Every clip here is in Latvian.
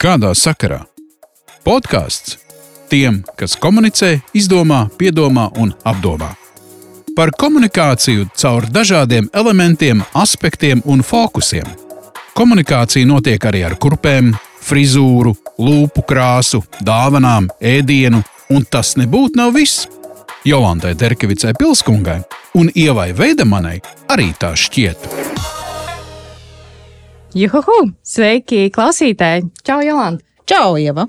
Kādā sakarā? Podkāsts tiem, kas komunicē, izdomā, piedomā un apdomā. Par komunikāciju caur dažādiem elementiem, aspektiem un fokusiem. Komunikācija notiek arī ar kurpēm, frizūru, lūpu krāsu, dāvanām, ēdienu, un tas nebūtu nav viss. Jolantai Terkevicai Pilskungai un Ievai Veidemanai arī tā šķiet. Juhu! Sveiki, klausītāji! Čau, Jolanta! Čau, Ieva!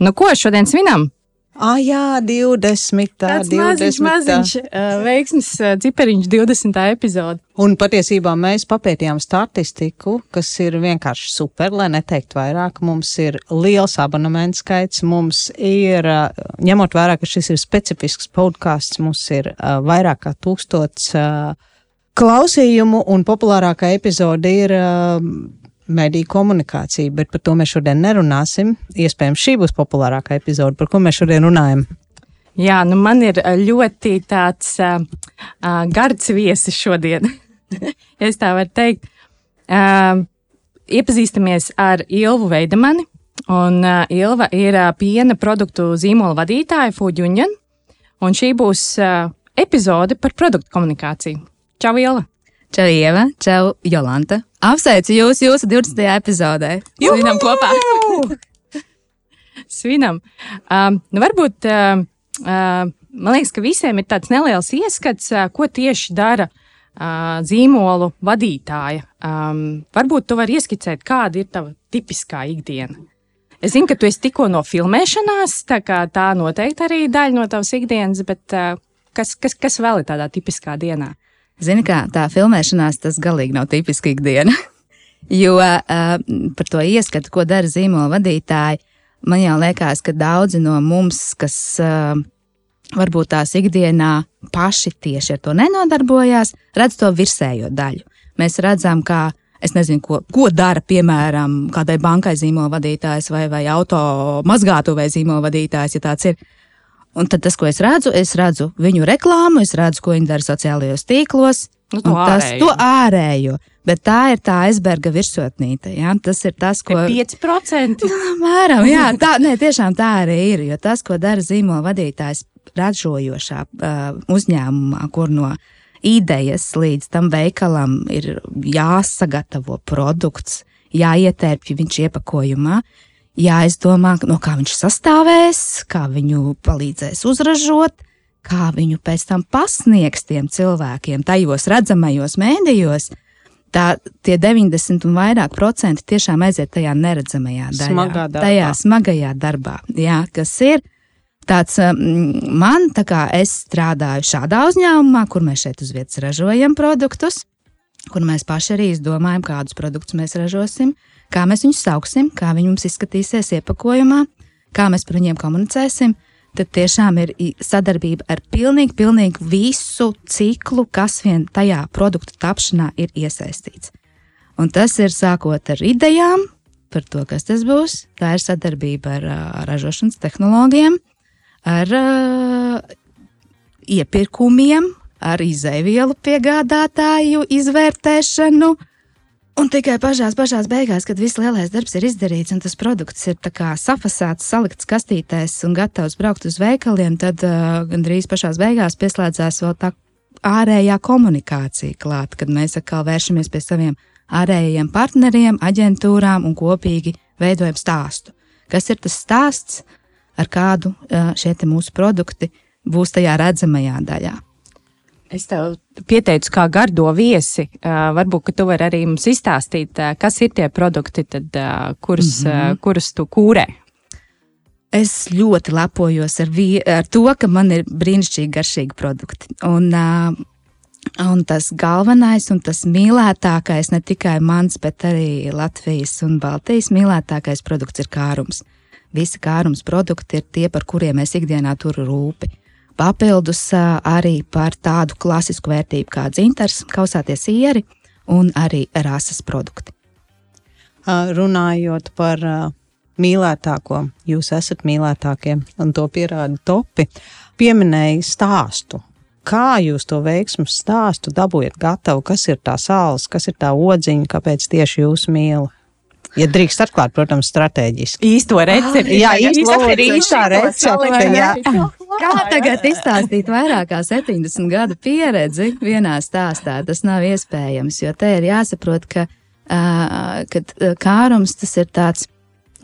Nu, ko šodien svinam? Ah, jā, 20. Tāds 20. maziņš, maziņš uh, veiksmes uh, cipariņš 20. epizode. Un patiesībā mēs papētījām statistiku, kas ir vienkārši super, lai neteikt vairāk. Mums ir liels abonementu skaits, mums ir, uh, ņemot vērā, ka šis ir specifisks podkāsts, mums ir uh, vairāk kā tūkstots uh, klausījumu, un populārākā epizode ir uh, mediju komunikācija, bet par to mēs šodien nerunāsim. Iespējams, šī būs populārākā epizode, par ko mēs šodien runājam. Jā, nu man ir ļoti tāds uh, gards viesis šodien, ja tā var teikt. Uh, iepazīstamies ar Ilvu Veidemani, un uh, Ilva ir uh, piena produktu zīmola vadītāja Union, un šī būs uh, epizode par produktu komunikāciju. Čau, Ilva! Čau, Ieva, čau, Jolanta. Apsveicu jūs jūsu 20. epizodē. Svinam kopā! Svinam! Um, nu varbūt, uh, uh, man liekas, ka visiem ir tāds neliels ieskats, uh, ko tieši dara uh, zīmolu vadītāja. Um, varbūt tu vari ieskicēt, kāda ir tava tipiskā ikdiena. Es zinu, ka tu esi tikko no filmēšanās, tā, tā noteikti arī daļa no tavas ikdienas, bet uh, kas, kas, kas vēl ir tādā tipiskā dienā? Zini, kā tā filmēšanās, tas galīgi nav tipiski ikdiena. jo uh, par to ieskatu, ko dara zīmola vadītāji, man jau liekas, ka daudzi no mums, kas uh, varbūt tās ikdienā paši tieši ar to nenodarbojās, redz to virsējo daļu. Mēs redzam, kā es nezinu, ko, ko dara, piemēram, kādai bankai zīmola vadītājs vai, vai auto mazgātuvei zīmola vadītājs, ja tāds ir. Un tad tas, ko es redzu, es redzu viņu reklāmu, es redzu, ko viņi dara sociālajos tīklos. Nu, to tas ārējo. to ārējo. Bet tā ir tā aizberga virsotnīte. Ja? Tas ir tas, ko. 5%. Mēram, jā, tā ne, tiešām tā arī ir. Jo tas, ko dara zīmola vadītājs ražojošā uh, uzņēmumā, kur no idejas līdz tam veikalam ir jāsagatavo produkts, jāietērpj viņš iepakojumā, jāizdomā, no kā viņš sastāvēs, kā viņu palīdzēs uzražot, kā viņu pēc tam pasniegs tiem cilvēkiem, tajos redzamajos mēdījos. Tā, tie 90 un vairāk procenti tiešām aiziet tajā neredzamajā daļā, Smagā darbā. tajā smagajā darbā, jā, kas ir tāds mm, man, tā kā es strādāju šādā uzņēmumā, kur mēs šeit uz vietas ražojam produktus, kur mēs paši arī izdomājam, kādus produktus mēs ražosim, kā mēs viņus sauksim, kā viņi mums izskatīsies iepakojumā, kā mēs par viņiem komunicēsim. Tad tiešām ir sadarbība ar pilnīgi, pilnīgi visu ciklu, kas vien tajā produktu tapšanā ir iesaistīts. Un tas ir sākot ar idejām par to, kas tas būs. Tā ir sadarbība ar ā, ražošanas tehnoloģiem, ar ā, iepirkumiem, ar izēvielu piegādātāju izvērtēšanu. Un tikai pašās, pašās beigās, kad viss lielais darbs ir izdarīts un tas produkts ir safasēts, salikts kastītēs un gatavs braukt uz veikaliem, tad uh, gandrīz pašās beigās pieslēdzās vēl tā ārējā komunikācija klāt, kad mēs atkal vēršamies pie saviem ārējiem partneriem, aģentūrām un kopīgi veidojam stāstu. Kas ir tas stāsts, ar kādu uh, šie mūsu produkti būs tajā redzamajā daļā? Es tev pieteicu, kā gardo viesi. Uh, varbūt, ka tu vari arī mums izstāstīt, uh, kas ir tie produkti, tad, uh, kurus, mm -hmm. uh, kurus tu kūrē. Es ļoti lepojos ar, vie, ar to, ka man ir brīnišķīgi garšīgi produkti. Un, uh, un tas galvenais un tas mīļākais, ne tikai mans, bet arī Latvijas un Baltijas mīļākais produkts ir kārums. Visi kārums produkti ir tie, par kuriem mēs ikdienā turam rūpi. Papildus arī par tādu klasisku vērtību kā dzintars, kausāties ieri un arī rases produkti. Runājot par ā, mīļātāko, jūs esat mīļātākie, un to pierāda topi. Pieminēja stāstu. Kā jūs to veiksmu stāstu dabūjat gatavu? Kas ir tā sāls, kas ir tā odziņa, kāpēc tieši jūs mīlat? Ja drīkst atklāt, protams, strateģiski. Īsto recepti. Jā, Tagad īsto izsaka īstā īsto recepte, salīdzinājumu. jā. Kā tagad izstāstīt vairāk kā 70 gadu pieredzi vienā stāstā? Tas nav iespējams, jo te ir jāsaprot, ka, uh, uh, kārums tas ir tāds,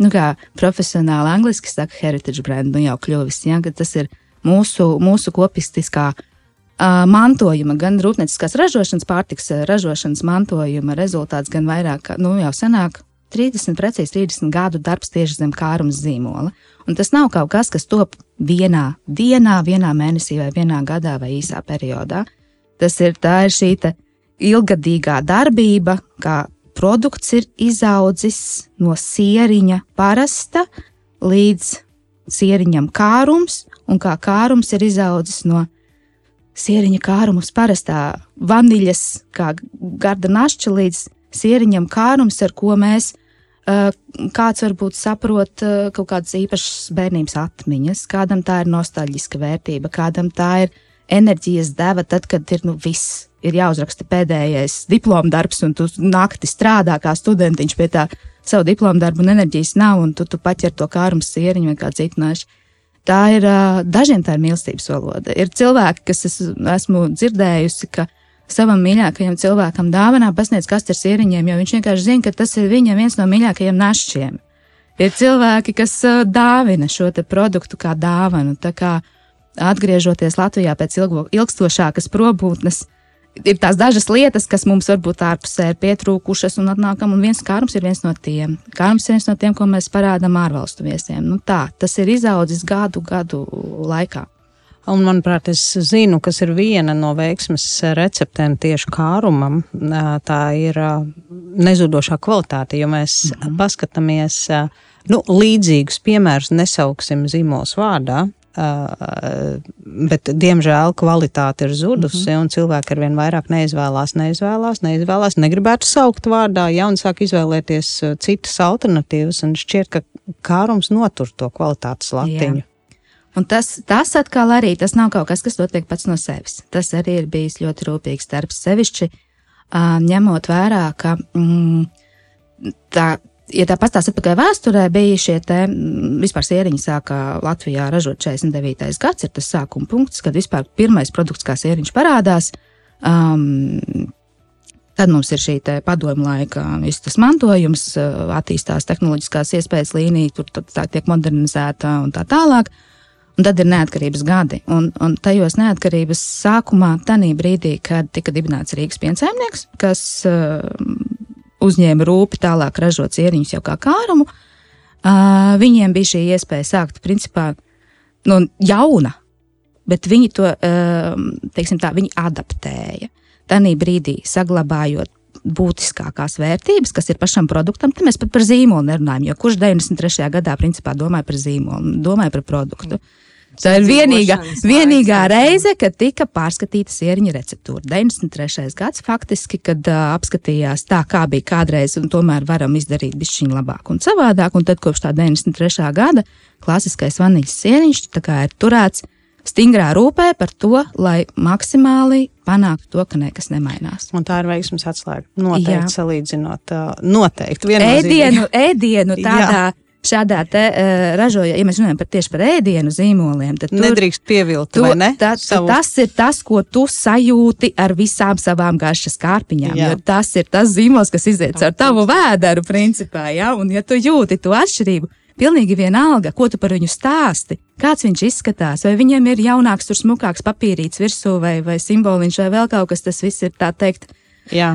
nu kā profesionāli angliski saka, heritage brand, nu jau kļuvis, ja, ka tas ir mūsu, mūsu kopistiskā uh, mantojuma, gan rūpnieciskās ražošanas, pārtiks ražošanas mantojuma rezultāts, gan vairāk, nu jau senāk. 30, precīzi 30 gadu darbs tieši zem kārums zīmola. Un tas nav kaut kas, kas top vienā dienā, vienā mēnesī, vai vienā gadā, vai īsā periodā. Tas ir, tā ir šī ilgadīgā darbība, kā produkts ir izaudzis no sieriņa parasta līdz sieriņam kārums, un kā kārums ir izaudzis no sieriņa kārums parastā vaniļas, kā garda našķa līdz sieriņam kārums, ar ko mēs uh, kāds varbūt saprot uh, kaut kādas īpašas bērnības atmiņas, kādam tā ir nostalģiska vērtība, kādam tā ir enerģijas deva tad, kad ir nu, viss. Ir jāuzraksta pēdējais diploma darbs, un tu nakti strādā kā studentiņš pie tā savu diplomu darbu, un enerģijas nav, un tu, tu paķer to kārums sieriņu vai kā citu našu. Tā ir uh, dažiem tā ir mīlestības valoda. Ir cilvēki, kas es, esmu dzirdējusi, ka savam mīļākajam cilvēkam dāvanā pasniedz kastes sieriņiem, jo viņš vienkārši zina, ka tas ir viņam viens no mīļākajiem našķiem. Ir cilvēki, kas uh, dāvina šo produktu kā dāvanu. Tā kā atgriežoties Latvijā pēc ilgo, ilgstošākas probūtnes, ir tās dažas lietas, kas mums varbūt ārpusē ir pietrūkušas un atnākam, un viens kārums ir viens no tiem. Kārums ir viens no tiem, ko mēs parādām ārvalstu viesiem. Nu, tā, tas ir izaudzis gadu, gadu laikā. Un, manuprāt, es zinu, kas ir viena no veiksmes receptēm tieši kārumam. Tā ir nezudošā kvalitāte, jo mēs mm -hmm. paskatāmies nu, līdzīgus piemērus, nesauksim zīmols vārdā. Uh, bet, diemžēl, kvalitāte ir zudusi, mm -hmm. un cilvēki ar vien vairāk neizvēlās, neizvēlās, neizvēlās, negribētu saukt vārdā, ja un sāk izvēlēties citas alternatīvas, un šķiet, ka kārums notur to kvalitātes latiņu. Jā. Un tas, tas atkal arī tas nav kaut kas, kas notiek pats no sevis. Tas arī ir bijis ļoti rūpīgs darbs. Sevišķi uh, ņemot vērā, ka mm, tā ja tā pastāstīs atpakaļ vēsturē, bija šie te vispār sieriņi sākā Latvijā ražot 49. gads, ir tas sākuma punkts, kad vispār pirmais produkts kā sieriņš parādās. Um, Tad mums ir šī padomu laika tas mantojums, attīstās tehnoloģiskās iespējas līnija, tur tā tiek modernizēta un tā tālāk. Un tad ir neatkarības gadi. Un, un tajos neatkarības sākumā, tajā brīdī, kad tika dibināts Rīgas piensaimnieks, kas uh, uzņēma rūpi tālāk ražot cieriņus jau kā kārumu, uh, viņiem bija šī iespēja sākt principā no nu, jauna, bet viņi to, uh, teiksim tā, viņi adaptēja. Tanī brīdī saglabājot būtiskākās vērtības, kas ir pašam produktam, tad mēs pat par zīmolu nerunājam. Jo kurš 93. gadā principā domāja par zīmolu, domāja par produktu? Mm. Tā ir vienīgā, vienīgā reize, kad tika pārskatīta sieriņa receptūra. 93. gads faktiski, kad uh, apskatījās tā, kā bija kādreiz, un tomēr varam izdarīt bišķiņu labāk un savādāk. Un tad kopš tā 93. gada klasiskais vaniļas sieriņš ir turēts stingrā rūpē par to, lai maksimāli panāktu to, ka nekas nemainās. Un tā ir veiksmes atslēga. Noteikti Jā. salīdzinot, noteikti. Ēdienu, ēdienu tādā. Jā šādā te uh, ražoja, ja mēs runājam par tieši par ēdienu zīmoliem, tad tur, nedrīkst pievilkt, tu, ne? Tā, Savu... Tas ir tas, ko tu sajūti ar visām savām garšas kārpiņām, tas ir tas zīmols, kas iziet caur tavu vēderu, principā, jā, un ja tu jūti to atšķirību, pilnīgi vienalga, ko tu par viņu stāsti, kāds viņš izskatās, vai viņam ir jaunāks, tur smukāks papīrīts virsū vai, vai simboliņš vai vēl kaut kas, tas viss ir tā teikt Jā,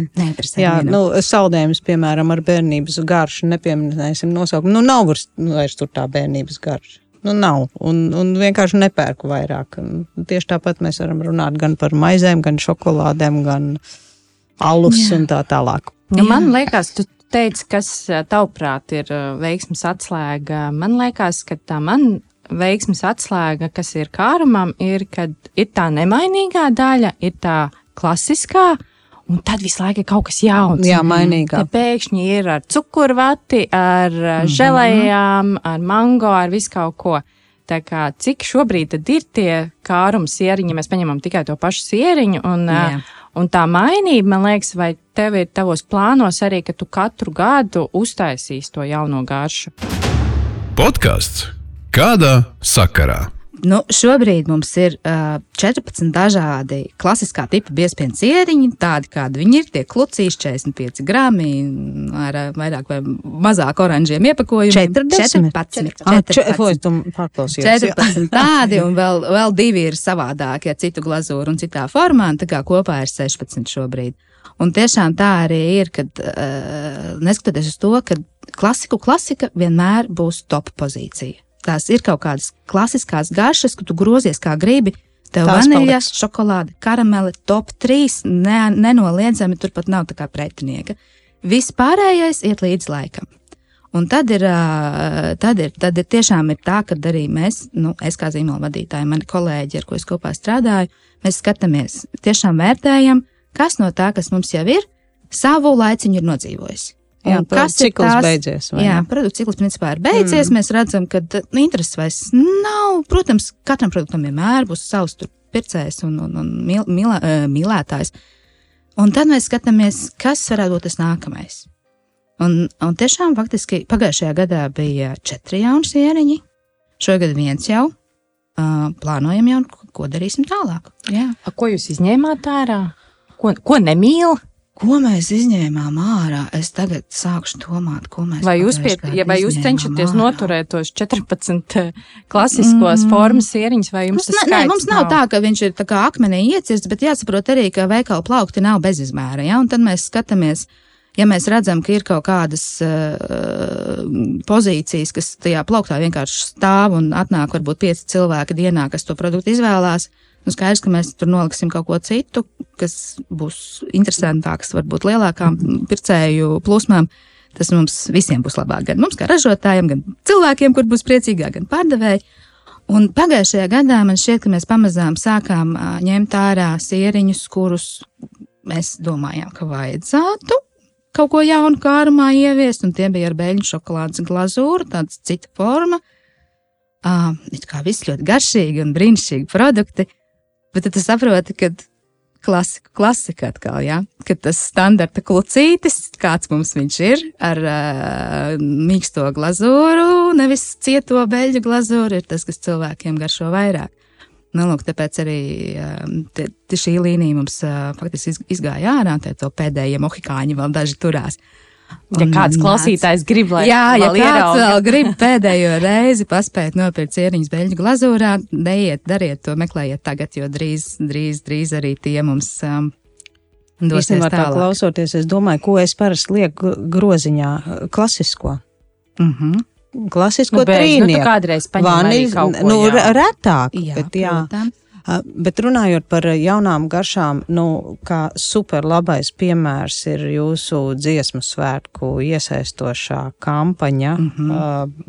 jā nu, saldējums, piemēram, ar bērnības garšu, nepieminēsim nosaukumu. Nu, nav vairs, nu, vairs tur tā bērnības garša. Nu, nav, un, un vienkārši nepērku vairāk. Tieši tāpat mēs varam runāt gan par maizēm, gan šokolādēm, gan alus jā. un tā tālāk. Nu, man liekas, tu teici, kas tavuprāt ir veiksmes atslēga. Man liekas, ka tā man veiksmes atslēga, kas ir kārumam, ir, kad ir tā nemainīgā daļa, ir tā klasiskā, Un tad visu laiku ir kaut kas jauns. Jā, mainīgā. Te pēkšņi ir ar cukurvati, ar mm -hmm. žēlējām, ar mango, ar visu kaut ko. Tā kā, cik šobrīd ir tie kārums sieriņi, mēs paņemam tikai to pašu sieriņu, un, Jā. Un tā mainība, man liekas, vai tev ir tavos plānos arī, ka tu katru gadu uztaisīsi to jauno garšu? Podkāsts kādā sakarā? Nu, šobrīd mums ir uh, 14 dažādi klasiskā tipa biezpienu cieriņi, tādi kādi viņi ir. Tie klucīši 45 grami ar uh, vairāk vai mazāk oranžiem iepakojumiem. 40? 14. Ah, če- 14. Oi, tu pārklausījies. 14 tādi, un vēl, vēl divi ir savādākie, ar citu glazūru un citā formā. Tā kā kopā ir 16 šobrīd. Un tiešām tā arī ir, kad uh, neskatoties uz to, ka klasiku klasika vienmēr būs top pozīcija. Tās ir kaut kādas klasiskās garšas, ka tu grozies kā gribi. Tev vaniļas, paliks. šokolāde, karamele, top 3, ne, nenoliedzami turpat nav tā kā pretinieka. Viss pārējais iet līdz laikam. Un tad ir, tad ir, tad ir tiešām ir tā, ka arī mēs, nu, es kā zīmola vadītāja, mani kolēģi, ar ko es kopā strādāju, mēs skatāmies, tiešām vērtējam, kas no tā, kas mums jau ir, savu laiciņu ir nodzīvojis. Jā, kas ir cikls tās- beidzies. vai Jā, produktu cikls principā ir beidzies. Mm. Mēs redzam, ka nu, intereses vairs nav. Protams, katram produktam vienmēr būs savs pircējs un, un, un mīl, mīlē, eh, mīlētājs. Un tad mēs skatāmies, kas varētu būt tas nākamais. Un, un tiešām faktiski pagājušajā gadā bija četri jauni sieriņi. Šogad viens jau. Uh, plānojam jau, ko, ko darīsim tālāk. Jā. A, ko jūs izņēmāt ārā? Ko, ko nemīl? Ko mēs izņēmām ārā? Es tagad sākšu domāt, ko mēs Vai jūs, pie, ja, vai jūs cenšaties ārā. noturēt tos 14 eh, klasiskos mm. formas sieriņus, vai jums Mums, tas ne, skaits mums nav, nav tā, ka viņš ir tā kā akmenī iecirsts, bet jāsaprot arī, ka veikalu plaukti nav bezizmēra. Ja? Un tad mēs skatāmies, ja mēs redzam, ka ir kaut kādas uh, pozīcijas, kas tajā plauktā vienkārši stāv un atnāk varbūt pieci cilvēki dienā, kas to produktu izvēlās. Nu, skaidrs, ka mēs tur noliksim kaut ko citu, kas būs interesantāks, varbūt lielākām pircēju plūsmām. Tas mums visiem būs labāk. Gan mums, kā ražotājiem, gan cilvēkiem, kur būs priecīgāk, gan pārdevēji. Un pagājušajā gadā man šķiet, ka mēs pamazām sākām ņemt ārā sieriņus, kurus mēs domājām, ka vajadzētu kaut ko jaunu kārumā ieviest, un tie bija ar beļģu šokolādes glazūru, tāda cita forma. Uh, it kā viss ļoti garšīgi un brīnišķīgi produkti, bet tad tu saproti, ka klasika, klasika atkal, ja? ka tas standarta klucītis, kāds mums viņš ir, ar uh, mīksto glazūru, nevis cieto beļģu glazūru, ir tas, kas cilvēkiem garšo vairāk. Nu, lūk, tāpēc arī um, te, te šī līnija mums uh, faktiski iz- izgāja ārā, to pēdējie mohikāņi vēl daži turās. Ja Un kāds klausītājs grib, lai Jā, ja kāds vēl grib pēdējo reizi paspēt nopirkt cieriņus beļģu glazūrā, neiet, dariet to, meklējiet tagad, jo drīz, drīz, drīz arī tie mums um, Īstenībā tā klausoties, es domāju, ko es parasti lieku groziņā - klasisko. Mm -hmm. Klasisko Nu, nu, trīnieku. kādreiz paņem arī Vaniļas- kaut ko, nu, jā. re- retāk, Jā, bet jā. protams. Bet runājot par jaunām garšām, nu, kā super labais piemērs ir jūsu dziesmu svētku iesaistošā kampaņa mm. -hmm.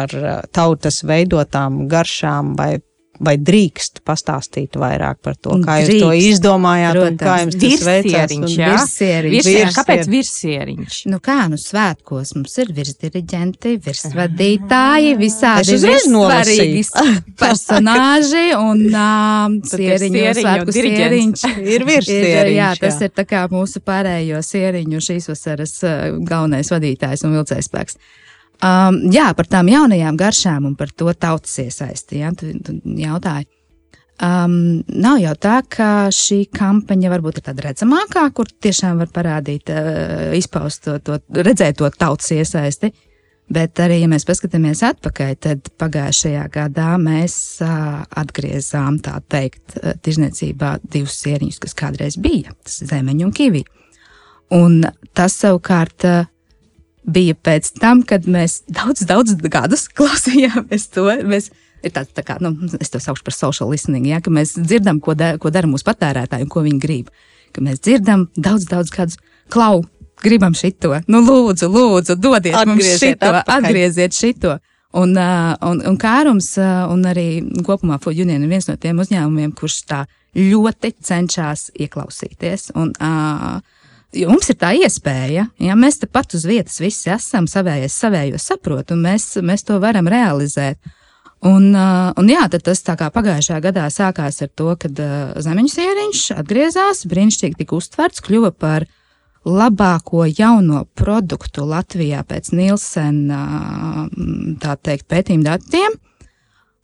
ar tautas veidotām garšām vai, vai drīkst pastāstīt vairāk par to, kā drīkst, jūs to izdomājāt protams, un kā jums tas veicās? Un... Jā, virsieriņš. virsieriņš. Kāpēc virsieriņš? Nu kā, nu svētkos mums ir virsdiriģenti, virsvadītāji, ah. visādi virsvarīgi personāži un um, sieriņu svētku sieriņš. Ir virsdiriģents. Jā, tas jā. ir tā kā mūsu pārējo sieriņu šīs vasaras uh, galvenais vadītājs un vilcējspēks. Um, jā, par tām jaunajām garšām un par to tautas iesaisti. Ja, tu, tu jautāji. Um, nav jau tā, ka šī kampaņa varbūt ir tāda redzamākā, kur tiešām var parādīt, uh, izpaust to, to, redzēt to tautas iesaisti. Bet arī, ja mēs paskatāmies atpakaļ, tad pagājušajā gadā mēs uh, atgriezām, tā teikt, uh, tirzniecībā divus sieriņus, kas kādreiz bija, zemeņu un kivi. Un tas savukārt uh, bija pēc tam, kad mēs daudz, daudz gadus klausījāmies to. Mēs, ir tāds, tā kā, nu, es to saucu par social listening, ja, ka mēs dzirdam, ko, da, ko dara mūsu patērētāji un ko viņi grib. Ka mēs dzirdam daudz, daudz gadus klau, gribam šito. Nu, lūdzu, lūdzu, dodiet mums Atgrieziet šito, atpakaļ. atgrieziet šito. Un, un, un Kārums un arī kopumā Food Union ir viens no tiem uzņēmumiem, kurš tā ļoti cenšas ieklausīties. Un, uh, Jo mums ir tā iespēja, ja mēs tepat uz vietas visi esam, savējais savējo saprot, un mēs, mēs to varam realizēt. Un, uh, un jā, tas pagājušajā gadā sākās ar to, kad uh, zemeņu sieriņš atgriezās, brīnišķīgi tika uztverts, kļuva par labāko jauno produktu Latvijā pēc Nielsena uh, teikt, pētījuma datiem.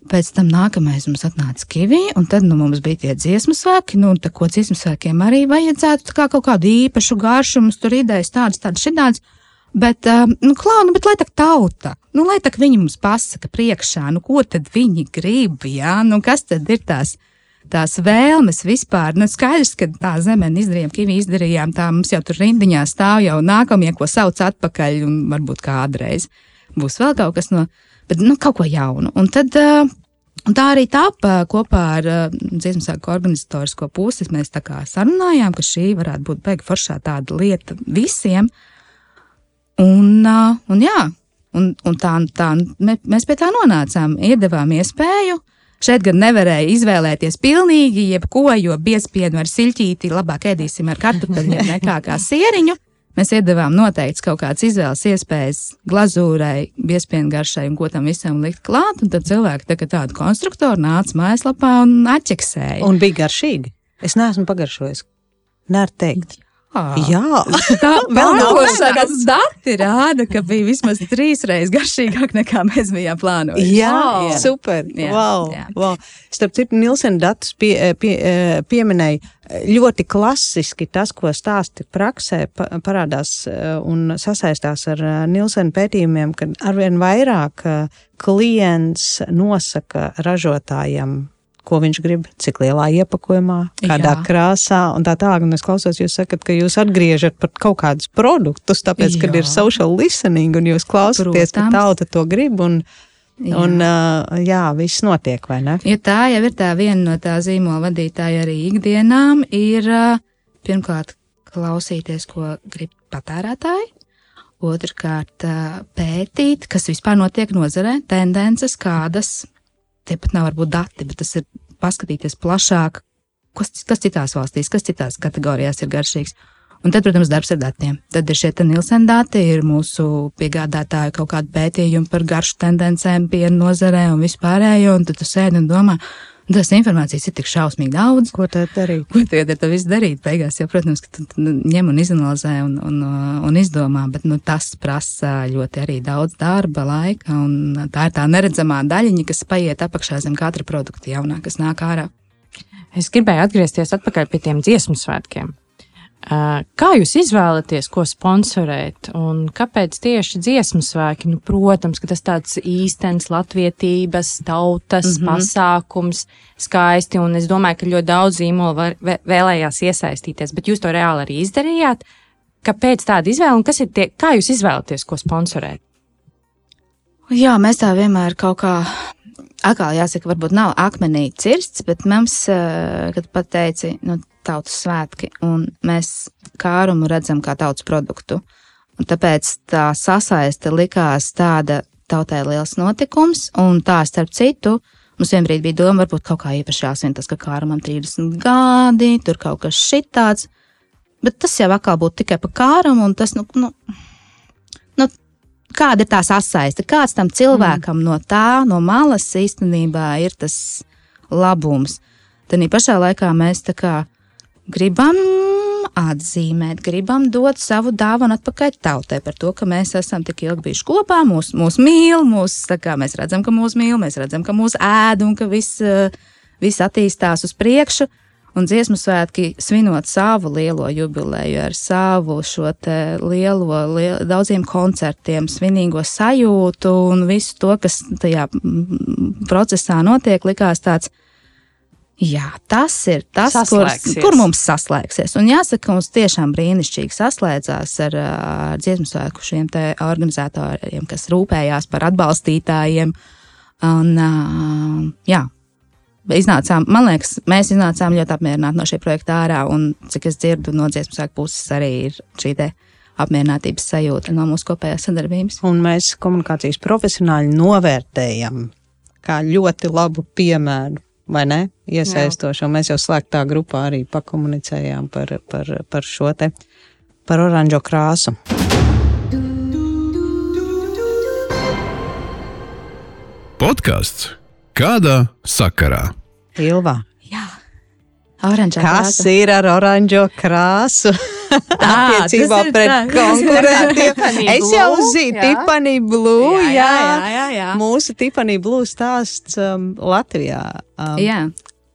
Pēc tam nākamais mums atnāca Kivija, un tad nu, mums bija tie dziesmu svēki. Nu, tā, ko dziesmu svēkiem arī vajadzētu kā kaut kādu īpašu garšu, mums tur idejas tādas, tādas, šitādas. Bet, um, nu, klauni, bet lai tā tauta, nu, lai tā viņi mums pasaka priekšā, nu, ko tad viņi grib, jā, nu, kas tad ir tās, tās vēlmes vispār. Nu, skaidrs, ka tā zemē izdarījām, kivi izdarījām, tā mums jau tur rindiņā stāv jau nākamie, ko sauc atpakaļ, un varbūt kādreiz būs vēl kaut kas no, bet, nu, kaut ko jaunu. Un tad, uh, Un tā arī tāpa kopā ar uh, dziesmu sāku organizatorisko pusi. Mēs tā kā sarunājām, ka šī varētu būt beigu foršā tāda lieta visiem. Uh, Un, un, jā, un, un tā, tā, mēs pie tā nonācām, iedavām iespēju. Šeit gan nevarēja izvēlēties pilnīgi jebko, jo biespienu ar siļķīti labāk ēdīsim ar kartupeļiem nekā kā sieriņu. Mēs iedavām noteikti kaut kādas izvēles iespējas glazūrai, biespienu garšai un ko tam visam likt klāt. Tad cilvēki tā, tādu konstruktoru nāca mājaslapā un atķeksēja. Un bija garšīgi. Es neesmu pagaršojis. Nē, teikt. Jā, tā vēl nav dati rāda, ka bija vismaz trīs reizes garšīgāk nekā mēs bijām plānojuši. Jā, jā. super. Jā, wow, jā. Wow. Starp citu, Nilsen datus pie, pie, pieminēja ļoti klasiski tas, ko stāsti praksē, parādās un sasaistās ar Nilsen pētījumiem, kad arvien vairāk klients nosaka ražotājiem ko viņš grib, cik lielā iepakojumā, kādā Jā. krāsā un tā tālāk. Un es klausos, jūs sakat, ka jūs atgriežat pat kaut kādus produktus, tāpēc, Jā. kad ir social listening un jūs klausāties, ka tauta to grib. Un, Jā. Un, uh, jā, viss notiek, vai ne? Ja tā jau ir tā viena no tā zīmola vadītāja arī ikdienām, ir uh, pirmkārt klausīties, ko grib patērētāji, otrkārt uh, pētīt, kas vispār notiek nozarē, tendences, kādas tie pat nav varbūt dati, bet tas ir paskatīties plašāk, kas, kas citās valstīs, kas citās kategorijās ir garšīgs. Un tad, protams, darbs ar datiem. Tad ir šie Nielsen dati, ir mūsu piegādātāju kaut kādi pētījumi par garšu tendencēm, piena nozarē un vispārējo, un tad tu sēdi un domā, Tas informācijas ir tik šausmīgi daudz. Ko tad darīt? Ko tad ar to visu darīt? Beigās, jau, protams, ka tu ņem un izanalizē un, un, un izdomā, bet nu, tas prasa ļoti arī daudz darba, laika. Tā ir tā neredzamā daļiņa, kas paiet apakšā zem katra produkta jaunā, kas nāk ārā. Es gribēju atgriezties atpakaļ pie tiem dziesmu svētkiem. Kā jūs izvēlaties, ko sponsorēt un kāpēc tieši dziesmu svēki? Nu, protams, ka tas tāds īstenis latvietības, tautas mm -hmm. pasākums, skaisti, un es domāju, ka ļoti daudz zīmolu vēlējās iesaistīties, bet jūs to reāli arī izdarījāt. Kāpēc tāda izvēle un kas ir tie, kā jūs izvēlaties, ko sponsorēt? Jā, mēs tā vienmēr kaut kā atkal jāsaka, varbūt nav akmenī cirsts, bet mums, kad pateici, nu, tautas svētki, un mēs kārumu redzam kā tautas produktu. Un tāpēc tā sasaiste likās tāda tautai liels notikums, un tā starp citu. Mums vienbrīd bija doma, varbūt kaut kā īpaši jāsvin tas, ka kārumam 30 gadi, tur kaut kas šitāds. Bet tas jau atkal būtu tikai par kārumu, un tas, nu, nu, nu kāda ir tā sasaiste? Kāds tam cilvēkam mm. no tā, no malas īstenībā ir tas labums? Tad pašā laikā mēs tā kā gribam atzīmēt, gribam dot savu dāvanu atpakaļ tautai par to, ka mēs esam tik ilgi bijuši kopā, mūs, mūs mīl, mūs, kā, mēs redzam, ka mūs mīl, mēs redzam, ka mūs ēd un ka viss, viss attīstās uz priekšu. Un dziesmu svētki svinot savu lielo jubileju ar savu šo lielo, lielo, daudziem koncertiem, svinīgo sajūtu un visu to, kas tajā procesā notiek, likās tāds Jā, tas ir tas, kur, kur mums saslēgsies. Un jāsaka, mums tiešām brīnišķīgi saslēdzās ar, ar dziesmu svēku šiem organizatoriem, kas rūpējās par atbalstītājiem. Un, jā, iznācām, man liekas, mēs iznācām ļoti apmierināti no šī projekta ārā. Un, cik es dzirdu no dziesmu svēku puses, arī ir šī apmierinātības sajūta no mūsu kopējās sadarbības. Un mēs komunikācijas profesionāļi novērtējam kā ļoti labu piemēru vai ne? Iesaistošo. Jā. Mēs jau slēgtā grupā arī pakomunicējām par, par, par šo te, par oranžo krāsu. Podkāsts Kādā sakarā? Ilva. Jā, oranžā Kas krāsa. ir ar oranžo krāsu? Attiecībā ir pret konkurentiem. Es jau Blue, zinu, jā. Tiffany Blue, jā. jā, jā, jā. Mūsu Tiffany Blue stāsts um, Latvijā. Um, jā.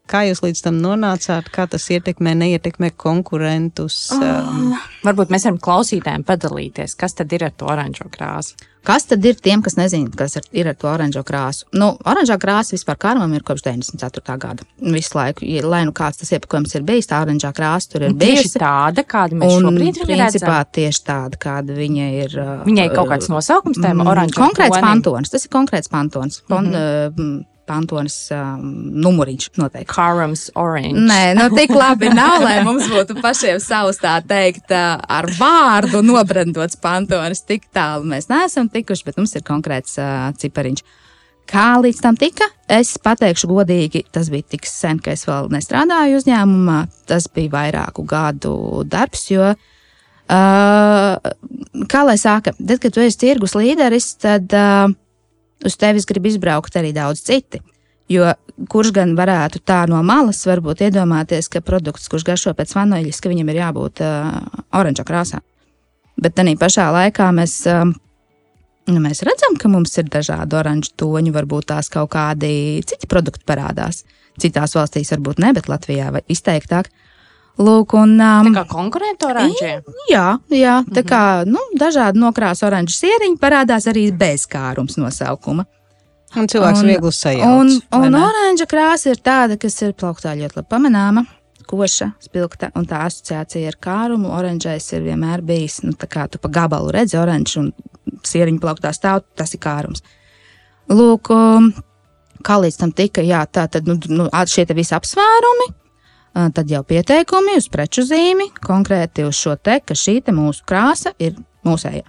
Kā jūs līdz tam nonācāt? Kā tas ietekmē, neietekmē konkurentus? Um, Varbūt mēs varam klausītājiem padalīties, kas tad ir ar to oranžo krāsu. Kas tad ir tiem, kas nezina, kas ir, ar to oranžo krāsu? Nu, oranžā krāsa vispār karmam ir kopš 94. gada. Visu laiku, lai nu kāds tas iepakojums ir bijis, tā oranžā krāsa tur ir Un Tieši bijusi. tāda, kāda mēs Un, šobrīd viņu principā, redzam. tieši tāda, kāda viņa ir. uh, Viņai ir kaut kāds nosaukums tam Mm, oranžam. Konkrēts pantons. Tas ir konkrēts pantons. Pon, mm -hmm. Pantonas um, numuriņš noteikti. Karams orange. Nē, nu tik labi nav, lai mums būtu pašiem savs tā teikt, uh, ar vārdu nobrandots pantonis. Tik tālu mēs neesam tikuši, bet mums ir konkrēts uh, cipariņš. Kā līdz tam tika? Es pateikšu godīgi, tas bija tik sen, ka es vēl nestrādāju uzņēmumā. Tas bija vairāku gadu darbs, jo Uh, kā lai saka, tad, kad tu esi tirgus līderis, tad uh, uz tevis grib izbraukt arī daudz citi. Jo kurš gan varētu tā no malas varbūt iedomāties, ka produkts, kurš garšo pēc vaniļas, ka viņam ir jābūt uh, oranžā krāsā. Bet tādā pašā laikā mēs, uh, nu, mēs redzam, ka mums ir dažādi oranžu toņi, varbūt tās kaut kādi citi produkti parādās. Citās valstīs varbūt ne, bet Latvijā izteiktāk. Lūk, un, um, Tā kā konkurenti oranžie. Jā, jā tā kā nu, dažādi nokrāsa oranžu sieriņi parādās arī bez kārums nosaukuma. un cilvēks Un- viegli sajauc. Un, un ne? oranža krāsa ir tāda, kas ir plauktā ļoti labi pamanāma, koša, spilgta, un tā asociācija ar kārumu. Oranžais ir vienmēr bijis, nu, tā kā tu pa gabalu redzi oranžu un sieriņu plauktā stāv, tas ir kārums. Lūk, um, kā līdz tam tika, jā, tā tad nu, nu, šie te visi apsvērumi. Tad jau pieteikumi uz preču zīmi, konkrēti uz šo te, ka šī te mūsu krāsa ir mūsējā.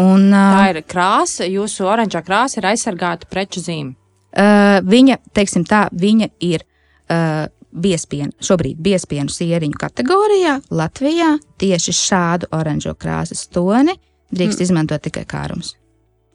Un, ā, Tā ir krāsa, jūsu oranžā krāsa ir aizsargāta preču zīme. Uh, viņa, teiksim tā, viņa ir uh, biespienu, šobrīd biespienu sieriņu kategorijā. Latvijā tieši šādu oranžo krāsas toni drīkst mm. izmantot tikai kārums.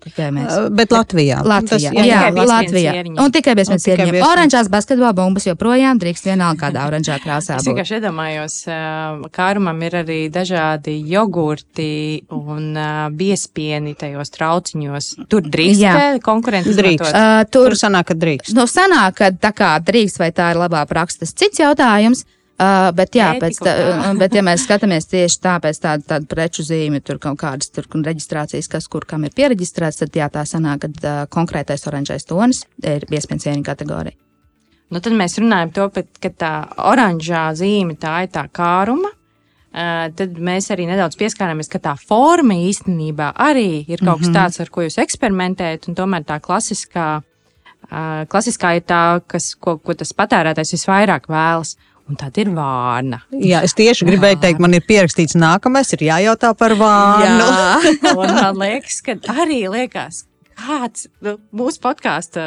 Tikai mēs. Uh, Bet Latvijā. Latvijā, Tas- jā, jā, tikai biespienu Latvijā. sieriņi. Un tikai bez mēs biespienu. Oranžās basketbola bumbas joprojām drīkst vienalga kādā oranžā krāsā Es būt. vienkārši iedomājos, ka kārumam ir arī dažādi jogurti un uh, biespieni tajos trauciņos. Tur drīkst Jā. Jā. konkurenti Drīkst. Uh, Tur tur sanāk, ka drīkst. Nu, sanāk, ka tā kā drīkst, vai tā ir labā praksa, tas cits jautājums. Uh, bet, jā, pēc tā, tā. bet, ja mēs skatāmies tieši tāpēc, tādu, tādu preču zīmi, tur kaut kādas tur, un reģistrācijas, kas kur kam ir pieregistrēts, tad jā, tā sanāk, ka uh, konkrētais oranžais tonis ir iespējams viena kategorija. Nu, tad mēs runājam to, bet, ka tā oranžā zīme tā ir tā kāruma. Uh, tad mēs arī nedaudz pieskārāmies, ka tā forma īstenībā arī ir kaut kas Mhm. tāds, ar ko jūs eksperimentējat. un Tomēr tā klasiskā, uh, klasiskā ir tā, kas, ko, ko tas patērētājs visvairāk vēlas. Un tā ir vārna. Jā, es tieši gribēju teikt, man ir pierakstīts nākamais, ir jājautā par vārnu. Un man liekas, ka arī liekas, kāds nu, mūsu podkāstu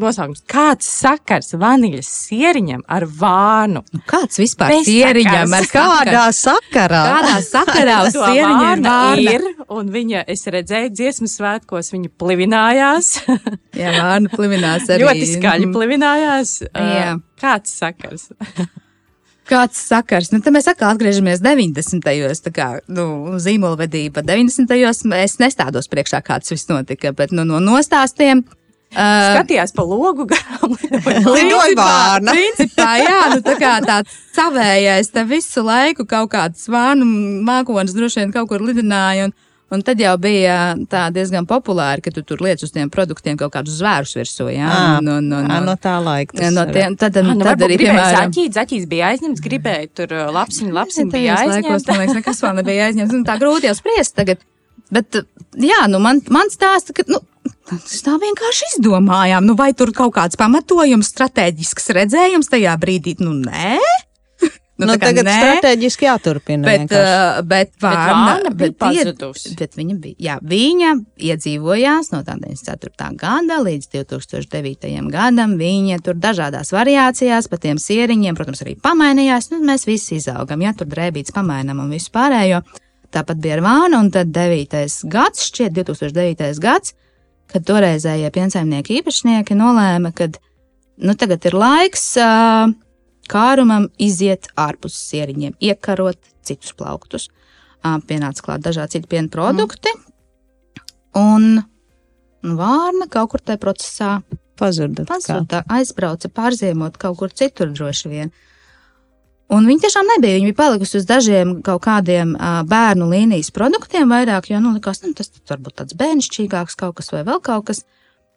nosaukums, kāds sakars vaniļas sieriņam ar vānu. Nu, kāds vispār Bez sieriņam ar sakars. Kādā sakarā? Kādā sakarā uz sieriņa ir vārna vārna? ir, un viņa, es redzēju, dziesmu svētkos viņa plivinājās. Jā, vārna plivinās arī. ļoti skaļi plivinājās. Jā. Uh, Kāds sakars? Kāds sakars? Nu, mēs atkal atgriežamies 90. gados. Tā kā nu, zīmola vedība 90. gados es nestādos priekšā, kāds viss notika, bet nu, no nostāstiem. Uh, Skatījās pa logu garām. Lidoja vārna. Principā, jā, nu, tā kā tāds savējais, te visu laiku kaut kāds vānu mākonis droši vien kaut kur lidināja. Un, un tad jau bija tā diezgan populāri, ka tu tur liec uz tiem produktiem kaut kādus zvērus virsū. Jā, un, un, ā, un, no tā laika. tas no ir. tiem, tad, Ah, nu, tad arī, piemēram, zaķīt, zaķīs bija aizņemts, gribēja tur uh, lapsiņu, lapsiņu bija Tajos laikos, aizņemts. man liekas, nekas vēl nebija aizņemts. Nu, tā grūti jau spriest tagad. Bet, jā, nu man, man stāsta, ka, nu, tas tā vienkārši izdomājām. Nu, vai tur kaut kāds pamatojums, strateģisks redzējums tajā brīdī? Nu, nē. Nu, tā kā tagad nē. strateģiski jāturpina. Bet, vienkārši. uh, bet, vārna vārna, bija bet, tie- pazudusi. bet viņa bija, jā, viņa iedzīvojās no tā 94. gada līdz 2009. gadam. Viņa tur dažādās variācijās pa tiem sieriņiem, protams, arī pamainījās. Nu, mēs visi izaugam, ja tur drēbīts pamainam un visu pārējo. Tāpat bija ar vānu, un tad 9. gads, šķiet 2009. gads, kad toreizējie piensaimnieki īpašnieki nolēma, ka nu, tagad ir laiks uh, kārumam iziet ārpus sieriņiem, iekarot citus plauktus. Uh, pienāca klāt dažādi citi piena produkti, mm. un vārna kaut kur tajā procesā pazuda. Pazuda, aizbrauca pārziemot kaut kur citur droši vien. Un viņa tiešām nebija. Viņa bija palikusi uz dažiem kaut kādiem uh, bērnu līnijas produktiem vairāk, jo, nu, likās, nu, tas varbūt tāds bērnišķīgāks kaut kas vai vēl kaut kas.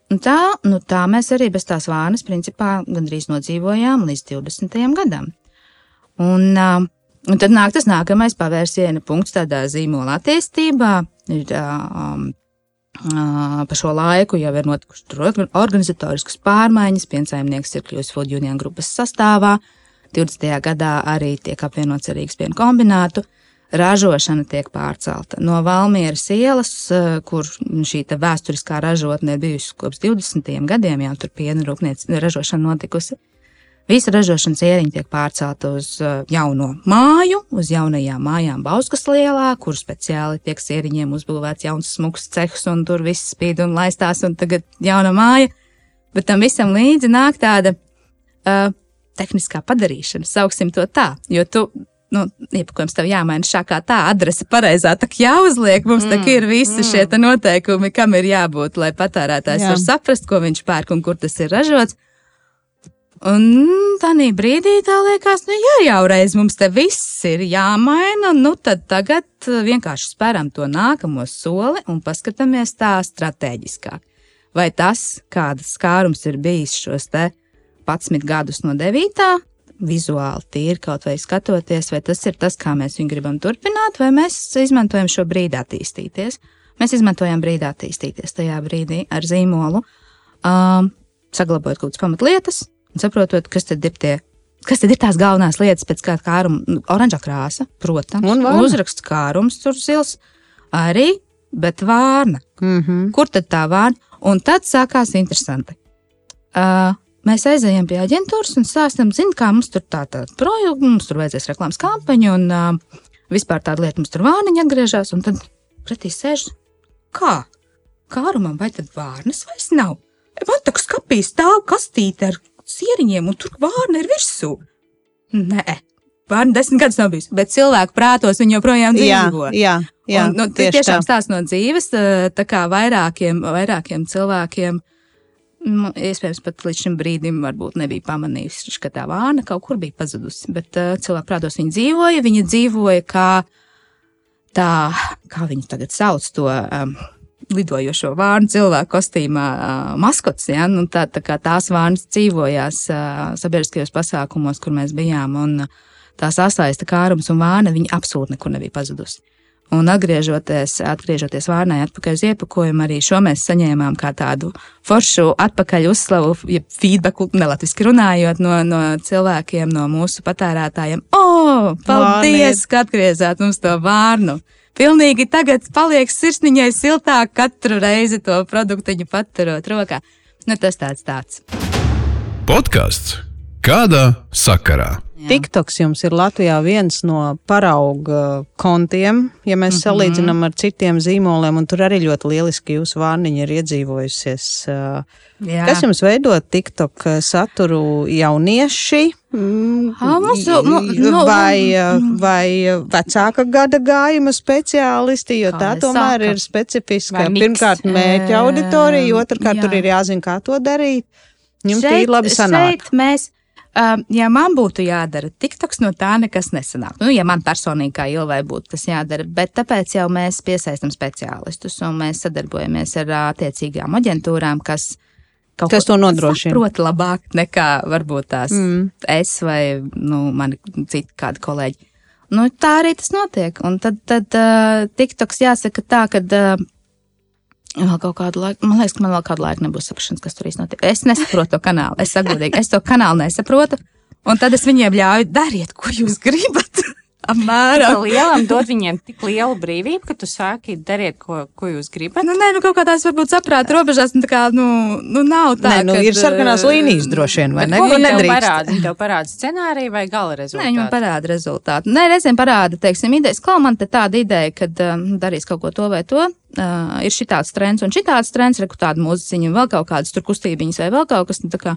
Un tā, nu, tā mēs arī bez tās vānas, principā, gandrīz nodzīvojām līdz 20. gadam. Un, uh, un tad nāk tas nākamais pavērsiena punkts tādā zīmola attīstībā. Ir, um, Pa šo laiku jau ir notikušas organizatoriskas pārmaiņas, piensaimnieks ir kļuvis Food Union grupas sastāvā. 20. gadā arī tiek apvienots Rīgas piena kombinātu. Ražošana tiek pārcelta no Valmieras ielas, kur šī vēsturiskā ražotne ir bijusi kopš 20. gadiem, jau tur piena rūpniecība ražošana notikusi. Visa ražošanas ieriņa tiek pārcelta uz uh, jauno māju, uz jaunajām mājām Bauskas lielā, kur speciāli tiek ieriņiem uzbūvēts jauns smuks cehs, un tur viss spīd un laistās, un tagad jauna māja. Bet tam visam līdzi nāk tāda uh, tehniskā padarīšana, sauksim to tā, jo tu nu, iepakojums tev jāmaina šā kā tā, adrese pareizā, tā jāuzliek, mums mm, tā ir visi mm. šie noteikumi, kam ir jābūt, lai patērētājs Jā. var saprast, ko viņš pērk un kur tas ir ražots. Un tādā brīdī tā liekas, nu, ja jau reiz mums te viss ir jāmaina, nu tad tagad uh, vienkārši spēram to nākamo soli un paskatāmies tā strateģiskāk. Vai tas, kādas skārums ir bijis šos te 11 gadus no 9. Vizuāli tīri kaut vai skatoties, vai tas ir tas, kā mēs viņu gribam turpināt, vai mēs izmantojam šo brīdi attīstīties. Mēs izmantojam brīdi attīstīties tajā brīdī ar zīmolu, um, saglabājot kaut kādas pamatlietas, un saprotot, kas tad ir tie. Kas tad ir tās galvenās lietas, pēc kāda kāruma? Nu, oranžā krāsa, protams, un vārna. uzraksts kārums, tur zils arī, bet vārna. Mm -hmm. Kur tad tā vārna? Un tad sākās interesanti. Uh, mēs aizējām pie aģentūras un stāstām, zin, kā mums tur tā tā projekta, mums tur vajadzēs reklāmas kampaņu un uh, vispār tāda lieta mums tur vārniņa atgriežas. Un tad pretī sēž, kā? Kārumam vai tad vārnas vairs nav? Man tā kā skapī stāv kastīte ar sieriņiem, un tur vārna ir virsū. Nē, vārna desmit gadus nav bijusi, bet cilvēku prātos viņa joprojām dzīvo. Jā, jā, jā un, nu, tie tiešām stāsts no dzīves, tā kā vairākiem, vairākiem cilvēkiem. Nu, iespējams, pat līdz šim brīdim varbūt nebija pamanījusi, ka tā vāna kaut kur bija pazudusi. Bet uh, cilvēku prātos viņa dzīvoja. Viņa dzīvoja kā tā, kā viņu tagad sauc, to um, lidojošo vārnu cilvēku kostīmā uh, maskots. Ja? Nu, tā, tā kā tās vārnas dzīvojās uh, sabiedriskajos pasākumos, kur mēs bijām, un uh, tā sasaista kārums un vārna, viņa absolūti nekur nebija pazudusi. Un atgriežoties, atgriežoties vārnai atpakaļ uz iepakojumu, arī šo mēs saņēmām kā tādu foršu atpakaļ uzslavu, ja feedbacku, nelatviski runājot no, no cilvēkiem, no mūsu patērētājiem. O, oh, paldies, Vārniet. ka atgriezāt mums to vārnu! pilnīgi tagad paliek sirsniņai siltāk katru reizi to produktiņu paturot rokā. Nu, tas tāds tāds. Podkāsts kādā sakarā? TikToks jums ir Latvijā viens no parauga kontiem, ja mēs mm -hmm. salīdzinām ar citiem zīmoliem, un tur arī ļoti lieliski jūsu vārniņa ir iedzīvojusies. Jā. Kas jums veido TikTok saturu jaunieši? Mm, ha, mums, nu, nu, vai, vai vecāka gada gājuma speciālisti, jo tā tomēr saka? ir specifiska. Pirmkārt, mērķa auditorija, otrkārt, jā. tur ir jāzina, kā to darīt. Jums šeit, tī labi sanāk. Šeit mēs Um, ja man būtu jādara TikToks, no tā nekas nesanāk. Nu, ja man personīgi kā Ilvai būtu tas jādara, bet tāpēc jau mēs piesaistam speciālistus un mēs sadarbojamies ar attiecīgām aģentūrām, kas kaut kas to nodrošina. Proti, labāk nekā varbūt tās mm. es vai nu, mani citi kādi kolēģi. Nu, tā arī tas notiek. Un tad, tad uh, TikToks jāsaka tā, ka. Uh, Vēl kaut kādu laiku, man liekas, ka man vēl kādu laiku nebūs saprašanas, kas tur īstenībā notiek. Es nesaprotu to kanālu. Es godīgi, es to kanālu nesaprotu. Un tad es viņiem ļauju, dariet, ko jūs gribat. Apmēram. Lielam dod viņiem tik lielu brīvību, ka tu sāki dariet, ko, ko jūs gribat. Nu, nē, nu kaut kādās varbūt saprāta robežās, nu, tā kā, nu, nu nav tā. Nē, nu, kad, ir sarkanās eh, līnijas droši vien, vai ne? ko viņi nedrīkst? parāda? Viņi tev parāda scenāriju vai gala Nē, rezultātu? viņam parāda rezultātu. Nē, reizēm parāda, teiksim, idejas, kā man te tāda ideja, kad um, darīs kaut ko to vai to. Uh, ir šitāds trends un šitāds trends, reku tāda mūziķiņa, vēl kaut kādas tur kustībiņas vai vēl kaut kas. Nu, tā kā,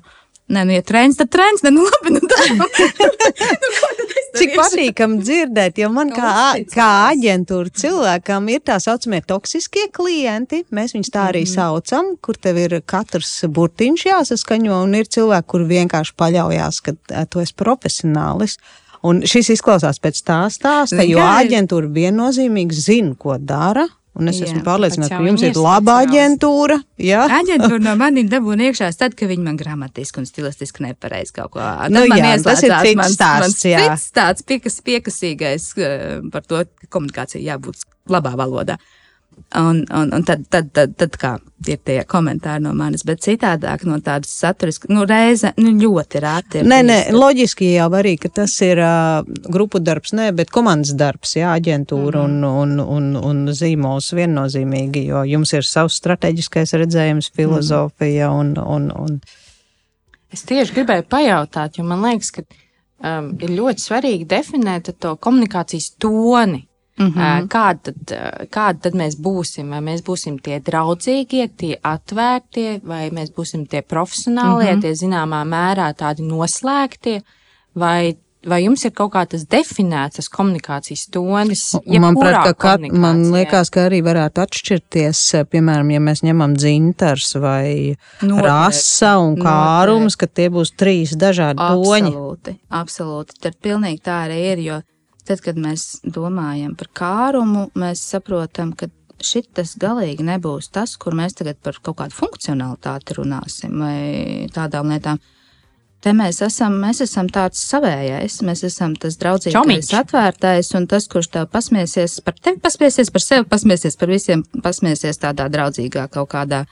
nē, nu, ja trends, tad trends, ne, nu, labi, nu, tā. nu, Cik patīkami dzirdēt, jo man kā, kā aģentūra cilvēkam ir tā saucamie toksiskie klienti. Mēs viņus tā arī saucam, kur tev ir katrs burtiņš jāsaskaņo, un ir cilvēki, kur vienkārši paļaujās, ka tu esi profesionālis. Un šis izklausās pēc tā stāsta, jo aģentūra viennozīmīgi zina, ko dara. Un es Jā, esmu pārliecināta, ka jums ir ir laba aģentūra. Jā, Aģentūra no maniem dabūna iekšā tad, kad viņi man gramatiski un stilistiski nepareizi kaut ko Tad Nu tas ir cits mans- stāsts, jā. Cits tāds piekas, piekasīgais eh, par to, ka komunikācija jābūt labā valodā. Un, un, un tad, tad, tad, tad kā ir tie komentāri no manis, bet citādāk no tādas saturiskas, nu, reize, nu, ļoti rēti. ir Nē, nē, loģiski jau arī, ka tas ir uh, grupu darbs, nē, bet komandas darbs, jā, aģentūra Mhm. un, un, un, un zīmols viennozīmīgi, jo jums ir savs strateģiskais redzējums, filozofija un, un, un Es tieši gribēju pajautāt, jo man liekas, ka um, ir ļoti svarīgi definēt to komunikācijas toni. Mm -hmm. Kāda tad, uh, kāda tad mēs būsim? Vai mēs būsim tie draudzīgie, tie atvērtie, vai mēs būsim tie profesionālie, mm -hmm. tie zināmā mērā tādi noslēgtie, vai, vai jums ir kaut kā tas definēts, tas komunikācijas tonis? Man, prat, ka man liekas, ka arī varētu atšķirties, eh, piemēram, ja mēs ņemam dzintars vai Noteikti. rasa un kārums, ka tie būs trīs dažādi toņi. Absolūti, absolūti. Tad pilnīgi tā arī ir, jo tad, kad mēs domājam par kārumu, mēs saprotam, ka šis galīgi nebūs tas, kur mēs tagad par kaut kādu funkcionalitāti runāsim vai tādām lietām. Te mēs esam, mēs esam tāds savējais, mēs esam tas draudzīgais, Čomiņš. atvērtais un tas, kurš tev pasmiesies par tevi, pasmiesies par sevi, pasmiesies par visiem, pasmiesies tādā draudzīgā kaut kādā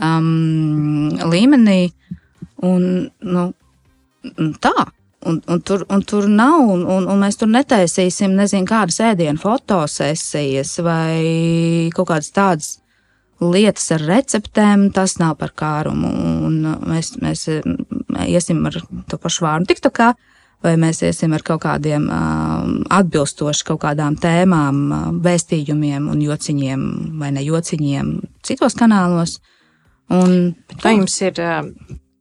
um, līmenī. Un, nu, tā. Un, un, tur, un tur nav, un, un, un mēs tur netaisīsim, nezinu, kādas ēdienu fotosesijas vai kaut kādas tādas lietas ar receptēm. Tas nav par kārumu. Un mēs, mēs iesim ar to pašu vārdu TikTokā, vai mēs iesim ar kaut kādiem um, atbilstoši kaut kādām tēmām, uh, vēstījumiem un jociņiem vai ne jociņiem citos kanālos. Un, Vai jums ir um,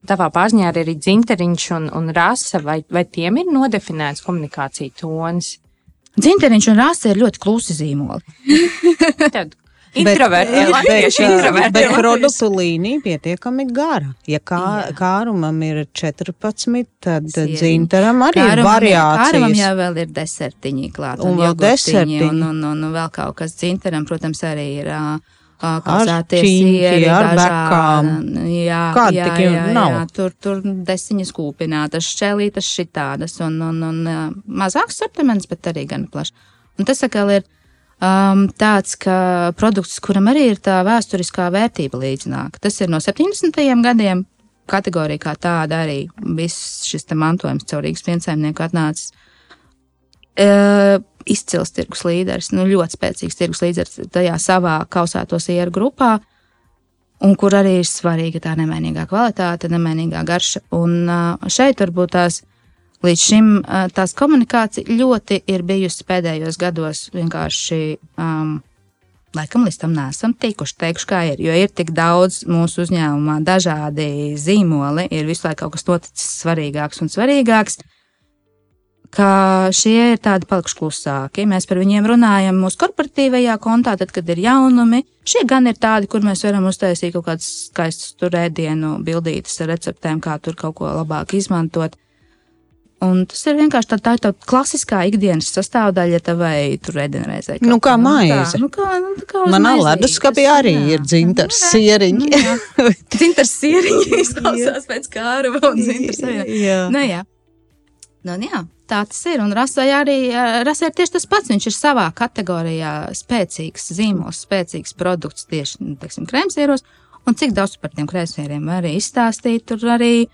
tavā pārziņā arī dzinteriņš un, un rasa, vai, vai tiem ir nodefinēts komunikācija tonis? Dzinteriņš un rasa ir ļoti klusi zīmoli. Tad introverti, bet, bet, introverti. bet produktu līnija pietiekami gara. Ja kā, kārumam ir 14, tad dzintaram arī ir Kāramam variācijas. jau vēl ir desertiņi klāt. Un vēl jogurtiņi desertiņi. Un, un, un, un vēl kaut kas dzintaram, protams, arī ir. ā, čiņķi, sieri, ar bekām. Jā, Kādi jā, tik jā, jau jā, nav? tur, tur desiņas kūpinātas, šķēlītas šitādas un, un, un mazāks sortiments, bet arī gan plašs. Un tas atkal ir um, tāds, ka produkts, kuram arī ir tā vēsturiskā vērtība līdzināk. Tas ir no 70. gadiem. Kategorija kā tāda arī viss šis mantojums caur Rīgas piensaimnieku atnācis. E, izcils tirgus līderis, nu, ļoti spēcīgs tirgus līderis tajā savā kausēto sieru grupā, un kur arī ir svarīga tā nemainīgā kvalitāte, nemainīgā garša. Un ā, šeit varbūt tās līdz šim ā, tās komunikācija ļoti ir bijusi pēdējos gados vienkārši. Um, Laikam līdz tam nesam tikuši, teikšu, kā ir. Jo ir tik daudz mūsu uzņēmumā, dažādi zīmoli, ir visu laiku kaut kas noticis svarīgāks un svarīgāks ka šie ir tādi palikuši klusāki. Mēs par viņiem runājam mūsu korporatīvajā kontā, tad, kad ir jaunumi. Šie gan ir tādi, kur mēs varam uztaisīt kaut kādus skaistus tur ēdienu bildītas ar receptēm, kā tur kaut ko labāk izmantot. Un tas ir vienkārši tā, tā, tā klasiskā ikdienas sastāvdaļa tavai tur ēdienreizē. Nu, kā maize. Nu, kā, nu, kā Manā leduskapī arī jā. ir dzintars Nu, sieriņi. nu. Dzintars sieriņi izklausās pēc kāruma un dzintars sieriņi. Jā. Nu, jā. Nu, jā, tā tas ir. Un rasai arī rasai ir tieši tas pats. Viņš ir savā kategorijā spēcīgs zīmols, spēcīgs produkts tieši nu, teiksim, krēmsieros. Un cik daudz par tiem krēmsieriem arī izstāstīt, tur arī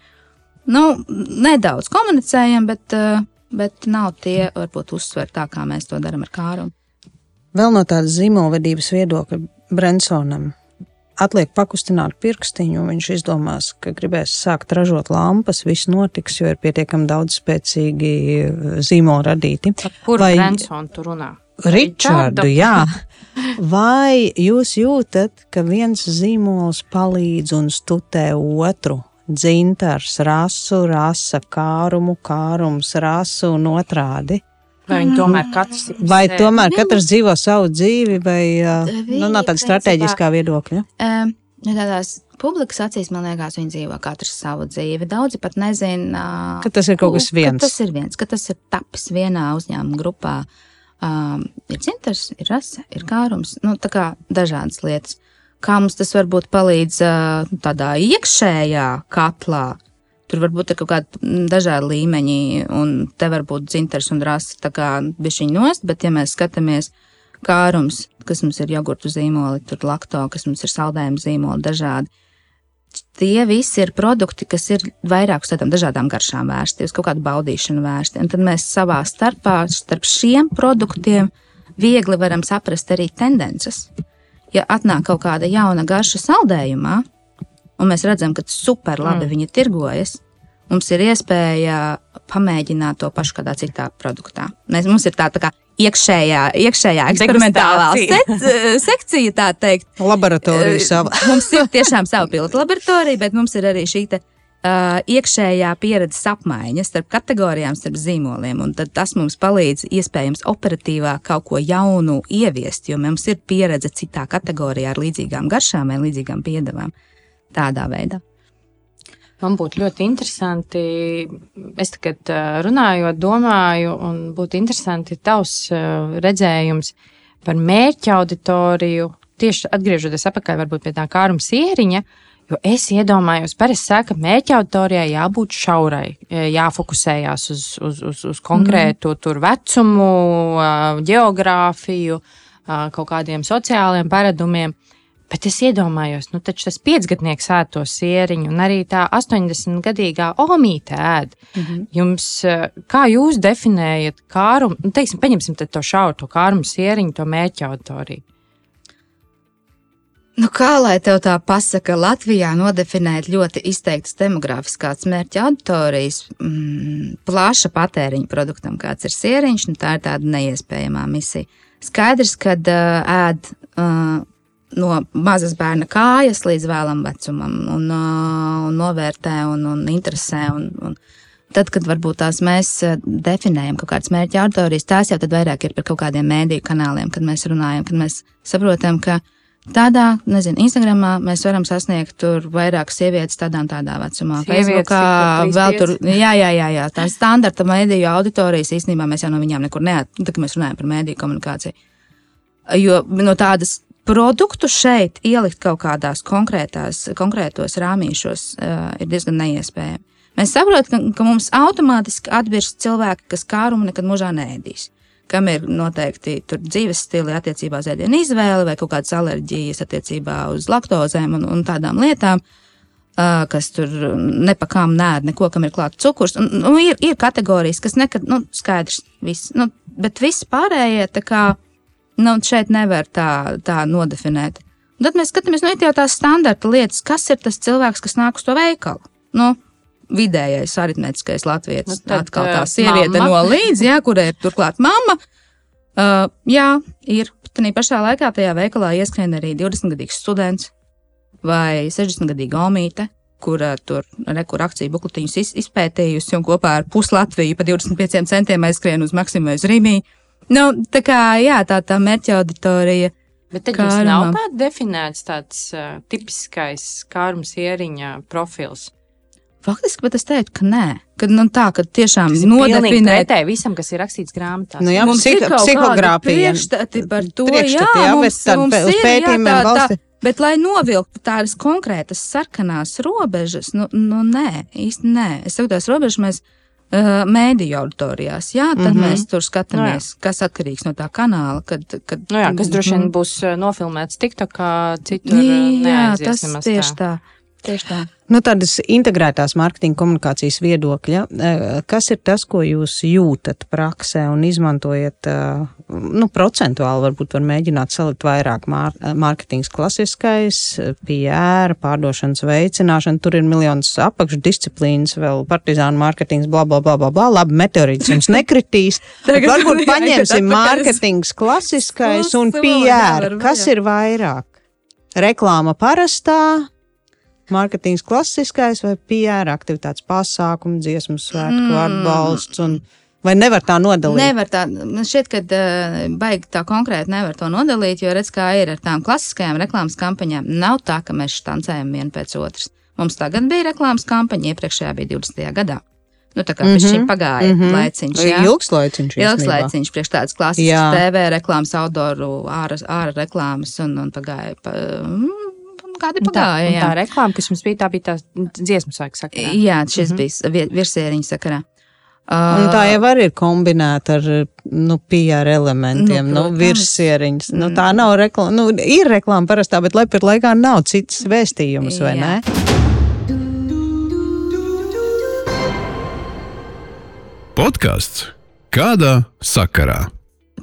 nu, nedaudz komunicējam, bet uh, bet nav tie varbūt uzsver tā, kā mēs to darām ar kārumu. Vēl no tādas zīmolvedības viedokļa Brensonam atliek pakustināt pirkstiņu, un viņš izdomās, ka gribēs sākt ražot lampas, viss notiks, jo ir pietiekami daudz spēcīgi zīmoli radīti. Kur Vai... Brensons tur runā? Ričardu, jā. Vai jūs jūtat, ka viens zīmols palīdz un stutē otru? Dzintars, rasu, rasa, kārumu, kārums, rasu un otrādi. Vai viņi tomēr katrs ir? Vai tomēr katrs dzīvo savu dzīvi, vai nu, no tāda strateģiskā viedokļa? Um, tādās publikas acīs, man liekas, viņi dzīvo katrs savu dzīvi. Daudzi pat nezina, ka tas ir kaut kas viens. Tas ir viens, ka tas ir tapis vienā uzņēmuma grupā. Um, ir cintars, ir rasa, ir kārums, nu, tā kā dažādas lietas. Kā mums tas varbūt palīdz uh, tādā iekšējā katlā, Tur var būt kaut kādi dažādi līmeņi, un te var būt dzintars un rasa tā kā bišķiņ nost, bet ja mēs skatāmies kārums, kas mums ir jogurtu zīmoli, tur lakto, kas mums ir saldējuma zīmoli dažādi, tie visi ir produkti, kas ir vairāk uz tādām dažādām garšām vērsti, uz kaut kādu baudīšanu vērsti. Un tad mēs savā starpā, starp šiem produktiem, viegli varam saprast arī tendences. Ja atnāk kaut kāda jauna garša saldējumā, un mēs redzam, ka super labi mm. viņi tirgojas, mums ir iespēja pamēģināt to pašu kādā citā produktā. Mēs, mums ir tā, tā kā iekšējā, iekšējā eksperimentālā sek sekcija, tā teikt. Laboratorija sava. mums ir tiešām sava pilota laboratorija, bet mums ir arī šī te, uh, iekšējā pieredzes apmaiņa starp kategorijām, starp zīmoliem. Tas mums palīdz iespējams operatīvā kaut ko jaunu ieviest, jo mums ir pieredze citā kategorijā ar līdzīgām garšām vai līdzīgām piedevām tādā veidā. Man būtu ļoti interesanti, es tagad runājot, domāju, un būtu interesanti tavs redzējums par mērķa auditoriju, tieši atgriežoties atpakaļ pie tā kāruma sieriņa, jo es iedomājos, parasti saka, ka mērķa auditorijai jābūt šaurai, jāfokusējās uz, uz, uz, uz konkrētu mm. vecumu, geogrāfiju, kaut kādiem sociāliem paradumiem. Bet es iedomājos, nu, taču tas piecgadnieks ēd to sieriņu, un arī tā 80-gadīgā omīte ēd. Mm -hmm. Jums, eh, kā jūs definējat kārumu, nu, teiksim, paņemsim to šauru, to kārumu sieriņu, to mērķa auditoriju? Nu, kā lai tev tā pasaka, Latvijā nodefinēt ļoti izteiktas demogrāfiskās mērķa auditorijas, mm, plaša patēriņa produktam, kāds ir sieriņš, nu, tā ir tāda neiespējamā misija. Skaidrs, ka uh, ēd uh, no mazas bērna kājas līdz vēlam vecumam, un, un novērtē un, un interesē. Un, un tad, kad varbūt tās mēs definējam kaut kādas mērķa auditorijas, tās jau vairāk ir par kaut kādiem mēdīju kanāliem, kad mēs runājam, kad mēs saprotam, ka tādā, nezinu, Instagramā mēs varam sasniegt tur vairāk sievietes tādā un tādā vecumā. Facebookā vēl tur, jā, jā, jā, jā, tā standarta mēdīju auditorijas īstenībā mēs jau no viņām nekur neat, tā kā mēs runājam par mēdīju komunikāciju. Jo no tādas produktu šeit ielikt kaut kādās konkrētos rāmīšos uh, ir diezgan neiespējami. Mēs saprotam, ka, ka mums automātiski atbirst cilvēki, kas kārumu nekad mūžā nēdīs. Kam ir noteikti dzīves stili attiecībā uz ēdienu izvēli vai kaut kādas alerģijas attiecībā uz laktozēm un, un tādām lietām, uh, kas tur nepakām nēd neko, kam ir klāts cukurs. Un, nu, ir, ir kategorijas, kas nekad, nu, skaidrs, viss, nu, bet viss pārējie tā kā Nu, šeit nevar tā, tā nodefinēt. Un tad mēs skatāmies, nu, jau tās standarta lietas, kas ir tas cilvēks, kas nāk uz to veikalu. Nu, vidējais aritmētiskais latviečs. Nu, tad, atkal tā sieviete mamma. no līdzi, jā, kurai ir turklāt mamma. Uh, jā, ir. Tad pašā laikā tajā veikalā ieskrien arī 20-gadīgs students vai 60-gadīga omīte, kura tur rekur akciju bukletiņus izpētījusi un kopā ar puslatviju pa 25 centiem aizskrien uz Maksimu uz Rīmiju. Nu, tā kā jā, tā, tā mērķa auditorija. Bet tad jums nav tāds definēts tāds uh, tipiskais kārums ieriņa profils. Faktiski, bet es teiktu, ka nē. Kad, nu, tā, kad tiešām nodefinēt pretēji visam, kas ir rakstīts grāmatā. Nu, jā, mums psih ir psihogrāfija. Priekšstati par to, jā, jā, mums, bet mums ir, jā, tā, tā, bet lai novilktu tādas konkrētas sarkanās robežas, nu, nu nē, īsti nē. Es saku, tās robežas mēs Uh, mēdīju auditorijās. Jā, tad mm -hmm. mēs tur skatāmies, no, kas atkarīgs no tā kanāla. Kad, kad, no jā, kas droši vien būs nofilmēts TikTokā, citur. Jā, tas tieši tā. tā. Tieši tā. Nu, tādas integrētās mārketinga komunikācijas viedokļa, eh, kas ir tas, ko jūs jūtat praksē un izmantojat, eh, nu, procentuāli varbūt var mēģināt salikt vairāk mār mārketings klasiskais, PR, pārdošanas veicināšana, tur ir miljonas apakšdisciplīnas, vēl partizānu mārketings, bla, bla, bla, bla, bla, labi, meteorīts jums nekritīs. Tagad varbūt jāiet paņemsim mārketings klasiskais un PR. Kas jā. ir vairāk? Reklāma parastā, mārketings klasiskais vai PR aktivitātes pasākumi, dziesmu svētku Mm. atbalsts un vai nevar tā nodalīt? Nevar tā, man šķiet, ka uh, baigi tā konkrēti nevar to nodalīt, jo redz, kā ir ar tām klasiskajām reklāmas kampaņām. Nav tā, ka mēs štancējam vienu pēc otras. Mums tagad bija reklāmas kampaņa, iepriekšējā bija 20. gadā. Nu, tā kā mm -hmm, šī pagāja mm. -hmm. laiciņš. jā. Ilgs laiciņš. Ilgs īstenībā. laiciņš priekš tādas klasiskas. TV reklāmas, outdooru, ārā, ārā reklāmas un, un pagāja. Pa, mm, Un tā, pagāja? un jā. tā reklāma, kas mums bija, tā bija tā dziesmu sāka sakarā. Jā, šis mm -hmm. bija virsēriņa sakarā. Un tā jau arī ir kombinēta ar nu, PR elementiem, nu, Nu, nu, virsēriņas. Nu, Mm. tā nav reklāma. Nu, ir reklāma parastā, bet lepi laikā nav cits vēstījums, vai Jā. ne? Podkāsts Kādā sakarā?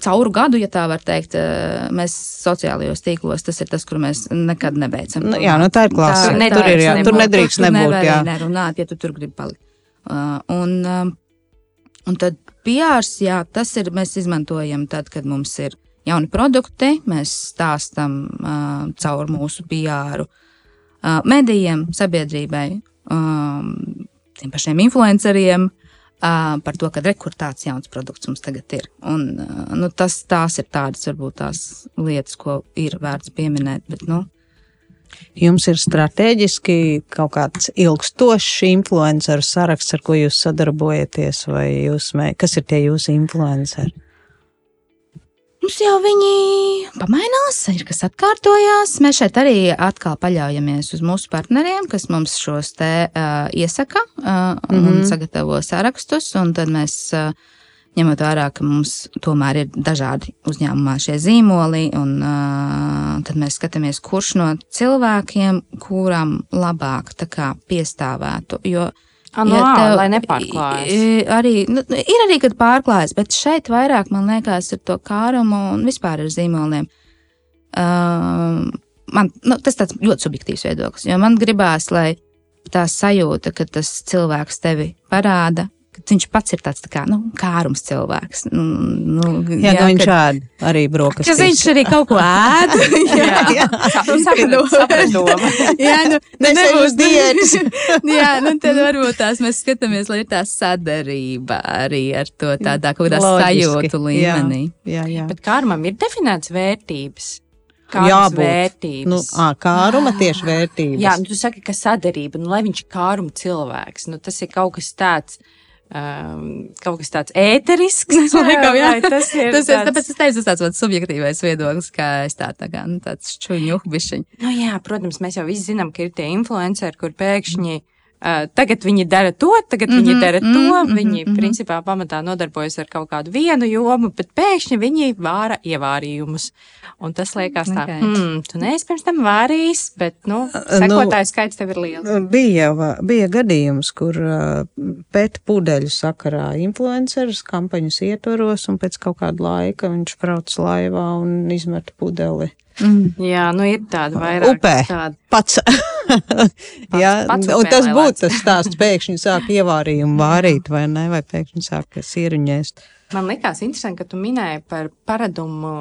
Cauru gadu, ja tā var teikt, eh, mēs sociālajos tīklos, tas ir tas, kur mēs nekad nebeidzam. Nu, jā, nu, tā ir klase. Tā- Tur ir, jā, nedarīts tur nebūt. nedrīkst Tur nebūt. Jā. nerunāt, ja tu tur gribi palikt. Uh, un, um, un tad PRs, jā, tas ir, mēs izmantojam tad, kad mums ir jauni produkti, mēs stāstam uh, caur mūsu PR uh, medijiem, sabiedrībai, um, tiem pašiem influenceriem. Uh, par to, ka rekur tāds jauns produkts mums tagad ir. Un, uh, nu, tas, tās ir tādas, varbūt tās lietas, ko ir vērts pieminēt. Bet, nu, Jums ir strateģiski kaut kāds ilgstošs influenceru saraksts, ar ko jūs sadarbojaties, vai jūs, mē... kas ir tie jūsu influenceri? Mums jau viņi pamainās, ir kas atkārtojās. Mēs šeit arī atkal paļaujamies uz mūsu partneriem, kas mums šos te uh, iesaka uh, un mm Mhm. -hmm. sagatavo sarakstus. Un tad mēs, uh, ņemot vērā, ka mums tomēr ir dažādi uzņēmumā šie zīmoli, un uh, tad mēs skatāmies, kurš no cilvēkiem, kuram labāk piestāvētu. Jo Ah, no, Ja tev- lai nepārklājas. Arī, nu, ir arī, kad pārklājas, bet šeit vairāk, man liekas, ar to kārumu un vispār ar zīmoliem. Um, man, nu, tas tāds ļoti subjektīvs viedoklis, jo man gribās, lai tā sajūta, ka tas cilvēks tevi parāda, viņš pats ir tāds tā kā, nu, kārums cilvēks. Nu, nu, Jā, jā ka viņš kad- ēd arī brokastīs. Ka viņš arī kaut ko ēd. jā, jā. Nu, sapratu, sapratu jā, nu, Nesēž uz diētas. jā, nu tad varbūt tās mēs skatāmies, lai ir tā sadarība arī ar to tādā kaut kādā Loģiski. sajūtu līmenī. Jā, jā. Bet karmam ir definēts vērtības. Kādas Jābūt. vērtības? Nu, ā, kāruma tieši vērtības. Jā, nu, tu saki, ka sadarība, nu, lai viņš ir kāruma cilvēks, nu, tas ir kaut kas tāds. Um, kaut kas tāds ēterisks, Laikam, jā. vai tas ir. Tas ir tāds- tāpēc, es teicu, tas tāds mans subjektīvais viedoklis, kā es tā, tā kā, nu, tāds čuņu bišķiņ. Nu, jā, protams, mēs jau visi zinām, ka ir tie influenceri, kur pēkšņi uh, tagad viņi dara to, tagad mm -hmm, viņi Mhm, dara to. Mm -hmm, viņi, mm. -hmm. principā, pamatā nodarbojas ar kaut kādu vienu jomu, bet pēkšņi viņi vāra ievārījumus. Un tas liekas tā, Okay. hmm, tu neesi pirms tam vārījis, bet, nu, nu, sekotāju skaits tev ir liels. Bija, jau- bija gadījums, kur uh, pēc pudeļu sakarā influenceris kampaņas ietvaros, un pēc kaut kāda laika viņš brauc laivā un izmet pudeli. Mm. Jā, nu ir tāda vairāk. Upē. Tāda. Pats. Jā, pats un upē tas būtu tas stāsts. Pēkšņi sāk ievārījumu vārīt, vai ne? Vai pēkšņi sāk sieruņēst. Man likās interesanti, ka tu minēji par paradumu,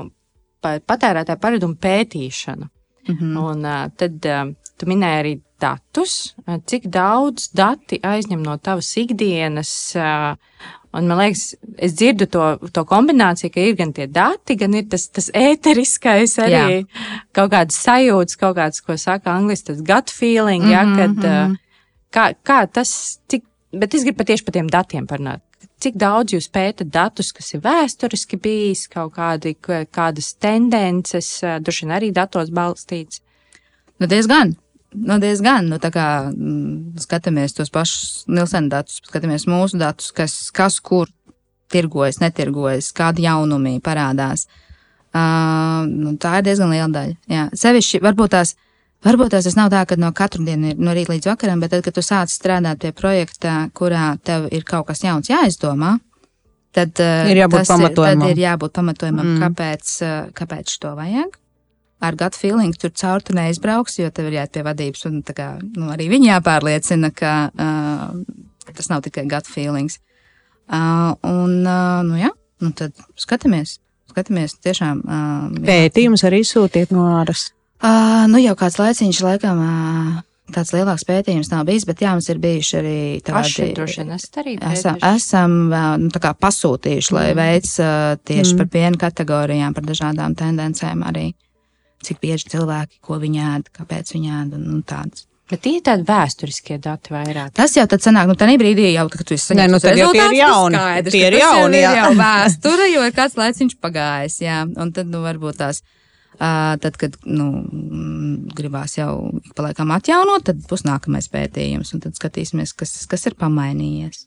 par patērētāju paradumu pētīšanu. Mhm. Un uh, tad uh, tu minēji arī datus, cik daudz dati aizņem no tavas ikdienas. Uh, un man liekas, es dzirdu to, to kombināciju, ka ir gan tie dati, gan ir tas, tas ēteriskais arī Jā. kaut kāds sajūts, kaut kāds, ko saka angliski, tas gut feeling, mm -hmm, ja, Mhm, kad, uh, mhm. kā, kā tas, cik, bet es gribu patieši par tiem datiem parunāt. Cik daudz jūs pētat datus, kas ir vēsturiski bijis, kaut kādi, kā- kādas tendences, uh, droši vien arī datos balstīts? Nu, diezgan. Nu, diezgan. Nu, tā kā mm, skatāmies tos pašus Nilsena datus, skatāmies mūsu datus, kas, kas kur tirgojas, netirgojas, kādi jaunumi parādās. Uh, nu, tā ir diezgan liela daļa. Jā. Sevišķi varbūt tās Varbūt tas nav tā, ka no katru dienu ir no rīta līdz vakaram, bet tad, kad tu sāc strādāt pie projekta, kurā tev ir kaut kas jauns jāizdomā, tad Ir jābūt pamatojumam. tad ir jābūt pamatojumam, Mm. kāpēc, eh, kāpēc to vajag. Ar gut feeling tur caur tu neizbrauks, jo tev ir jāiet pie vadības, un tā kā, nu, arī viņi jāpārliecina, ka uh, tas nav tikai gut feelings. Uh, un, uh, nu jā, nu tad skatāmies, skatāmies tiešām. Uh, jā. Pētījums arī sūtiet no āras. Uh, nu jau kāds laiciņš, laikam, uh, tāds lielāks pētījums nav bijis, bet jā, mums ir bijuši arī Paši tādi. arī Esam, esam nu, tā kā pasūtījuši, lai Mm. veids uh, tieši Mm. par piena kategorijām, par dažādām tendencēm arī. Cik bieži cilvēki, ko viņi ēd, kāpēc viņi ēd un, un tāds. Bet tie ir tādi vēsturiskie dati vairāk. Tas jau tad sanāk, nu, tā brīdī jau, kad tu esi Nē, nu, tad jau tie ir jauni. Skaidrs, Tie ir tas jau jauni, ir jau vēsture, jo ir kāds laiciņš pagājis, jā. Un tad, nu, varbūt tās, uh, tad, kad, nu, gribās jau ik pa laikam atjaunot, tad būs nākamais pētījums, un tad skatīsimies, kas, kas ir pamainījies.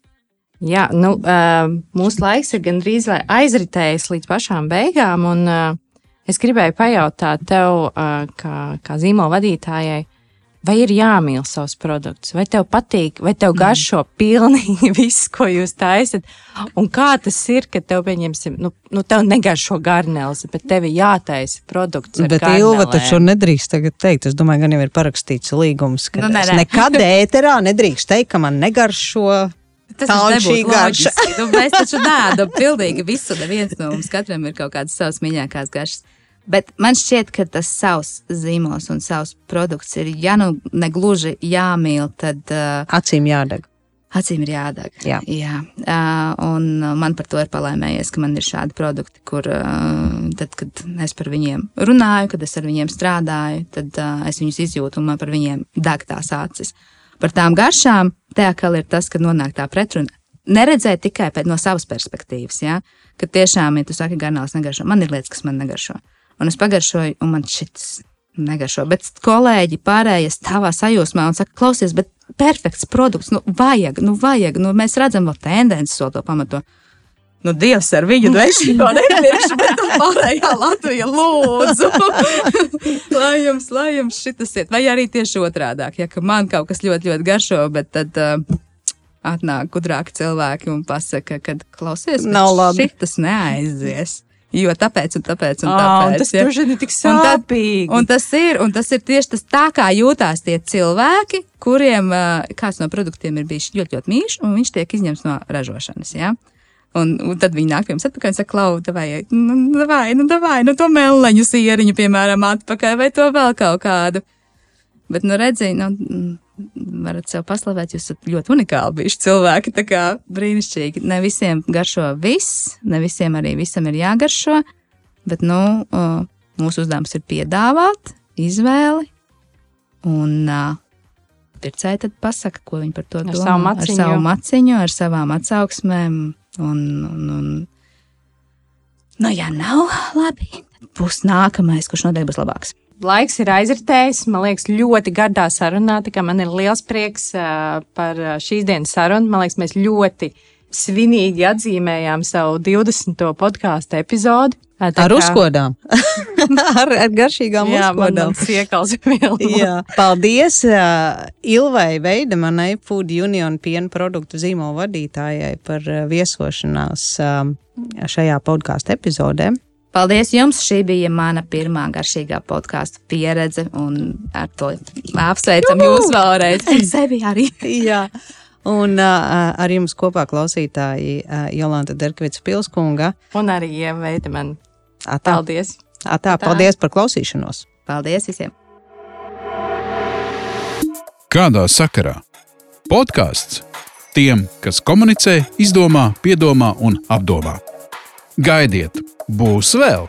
Jā, nu, uh, mūsu laiks ir gandrīz aizritējis līdz pašām beigām. Un, uh, es gribēju pajautāt tev, kā, kā zīmola vadītājai, vai ir jāmīl savus produktus, vai tev patīk, vai tev garšo pilnīgi viss, ko jūs taisat. Un kā tas ir, ka tev, pieņemsim, nu, nu tev negaršo garnēlis, bet tev ir jātaisa produkts. ar Bet Ilva taču garnelēm. nedrīkst tagad teikt. Es domāju, gan jau ir parakstīts līgums, ka Nu, nu, es nē. nekad ēterā nedrīkst teikt, ka man negaršo. Tas nebūtu garša. Nu, mēs taču nēdam pilnīgi visu. Neviens no mums katram ir kaut kādas savas mīļākās garšas. Bet man šķiet, ka tas savs zīmols un savs produkts ir, ja nu negluži jāmīl, tad uh, Acīm jādeg. acīm ir jādeg. Jā. Jā. Uh, un man par to ir palēmējies, ka man ir šādi produkti, kur uh, tad, kad es par viņiem runāju, kad es ar viņiem strādāju, tad uh, es viņus izjūtu un man par viņiem deg tās acis. Par tām garšām, tā kā ir tas, ka nonāk tā pretruna. Neredzēt tikai no savas perspektīvas, ja? ka tiešām, ja tu saki, garnāls negaršo, man ir lietas, kas man negaršo. Un es pagaršoju, un man šis negaršo. Bet kolēģi pārējie stāvā sajūsmā un saka, klausies, bet perfekts produkts, nu vajag, nu vajag, nu mēs redzam vēl tendences to pamato. Nu, Dievs ar viņu, es to nepirkšu, bet pārējā Latvija lūdzu. lai jums, lai jums šitas iet. Vai arī tieši otrādāk, ja ka man kaut kas ļoti, ļoti garšo, bet tad uh, atnāk gudrāki cilvēki un pasaka, ka klausies, Nav labi. šitas neaizies. Jo tāpēc, un tāpēc, un tāpēc. un tas ja. Un tad- sāpīgi. Un tas ir, un tas ir tieši tas, tā kā jūtās tie cilvēki, kuriem kāds no produktiem ir bijis ļoti, ļoti mīļš, un viņš tiek izņemts no ražošanas. Ja? Un, un tad viņi nāk pie mums atpakaļ un saka, Klau, vai, nu, vai, nu, vai, nu, to meleņu sieriņu, piemēram, atpakaļ, vai to vēl kaut kādu. Bet, nu, redziet, nu, mm, varat sev paslavēt, jūs esat ļoti unikāli bijuši cilvēki, tā kā brīnišķīgi. Ne visiem garšo viss, ne visiem arī visam ir jāgaršo, bet, nu, mūsu uzdevums ir piedāvāt izvēli, un pircēji tad pasaka, ko viņi par to Ar domā. savu maciņu. Ar savu maciņu, ar savām atsauksmēm, un, un, un nu, ja nav labi, tad būs nākamais, kurš noteikti būs labāks. Laiks ir aizritējis. Man liekas, ļoti gardā sarunā. Man ir liels prieks uh, par uh, šīs dienas sarunu. Man liekas, mēs ļoti svinīgi atzīmējām savu 20. podkāstu epizodi. Uh, tā Ar kā- uzkodām. ar, ar garšīgām Jā, uzkodām. Jā. Paldies uh, Ilvai Veidemanai, Food Union piena produktu zīmola vadītājai par uh, viesošanās um, šajā podkāstu epizodē. Paldies jums! Šī bija mana pirmā garšīgā podkāstu pieredze, un ar to apsveicam jūs vēlreiz. Es sevi arī. Jā. Un uh, ar jums kopā klausītāji uh, Jolanta Derkvits Pilskunga. Un arī ieveida man. Atā, Paldies! atā, paldies par klausīšanos! Paldies visiem! Kādā sakarā? Podkāsts tiem, kas komunicē, izdomā, piedomā un apdomā. Gaidiet, būs vēl!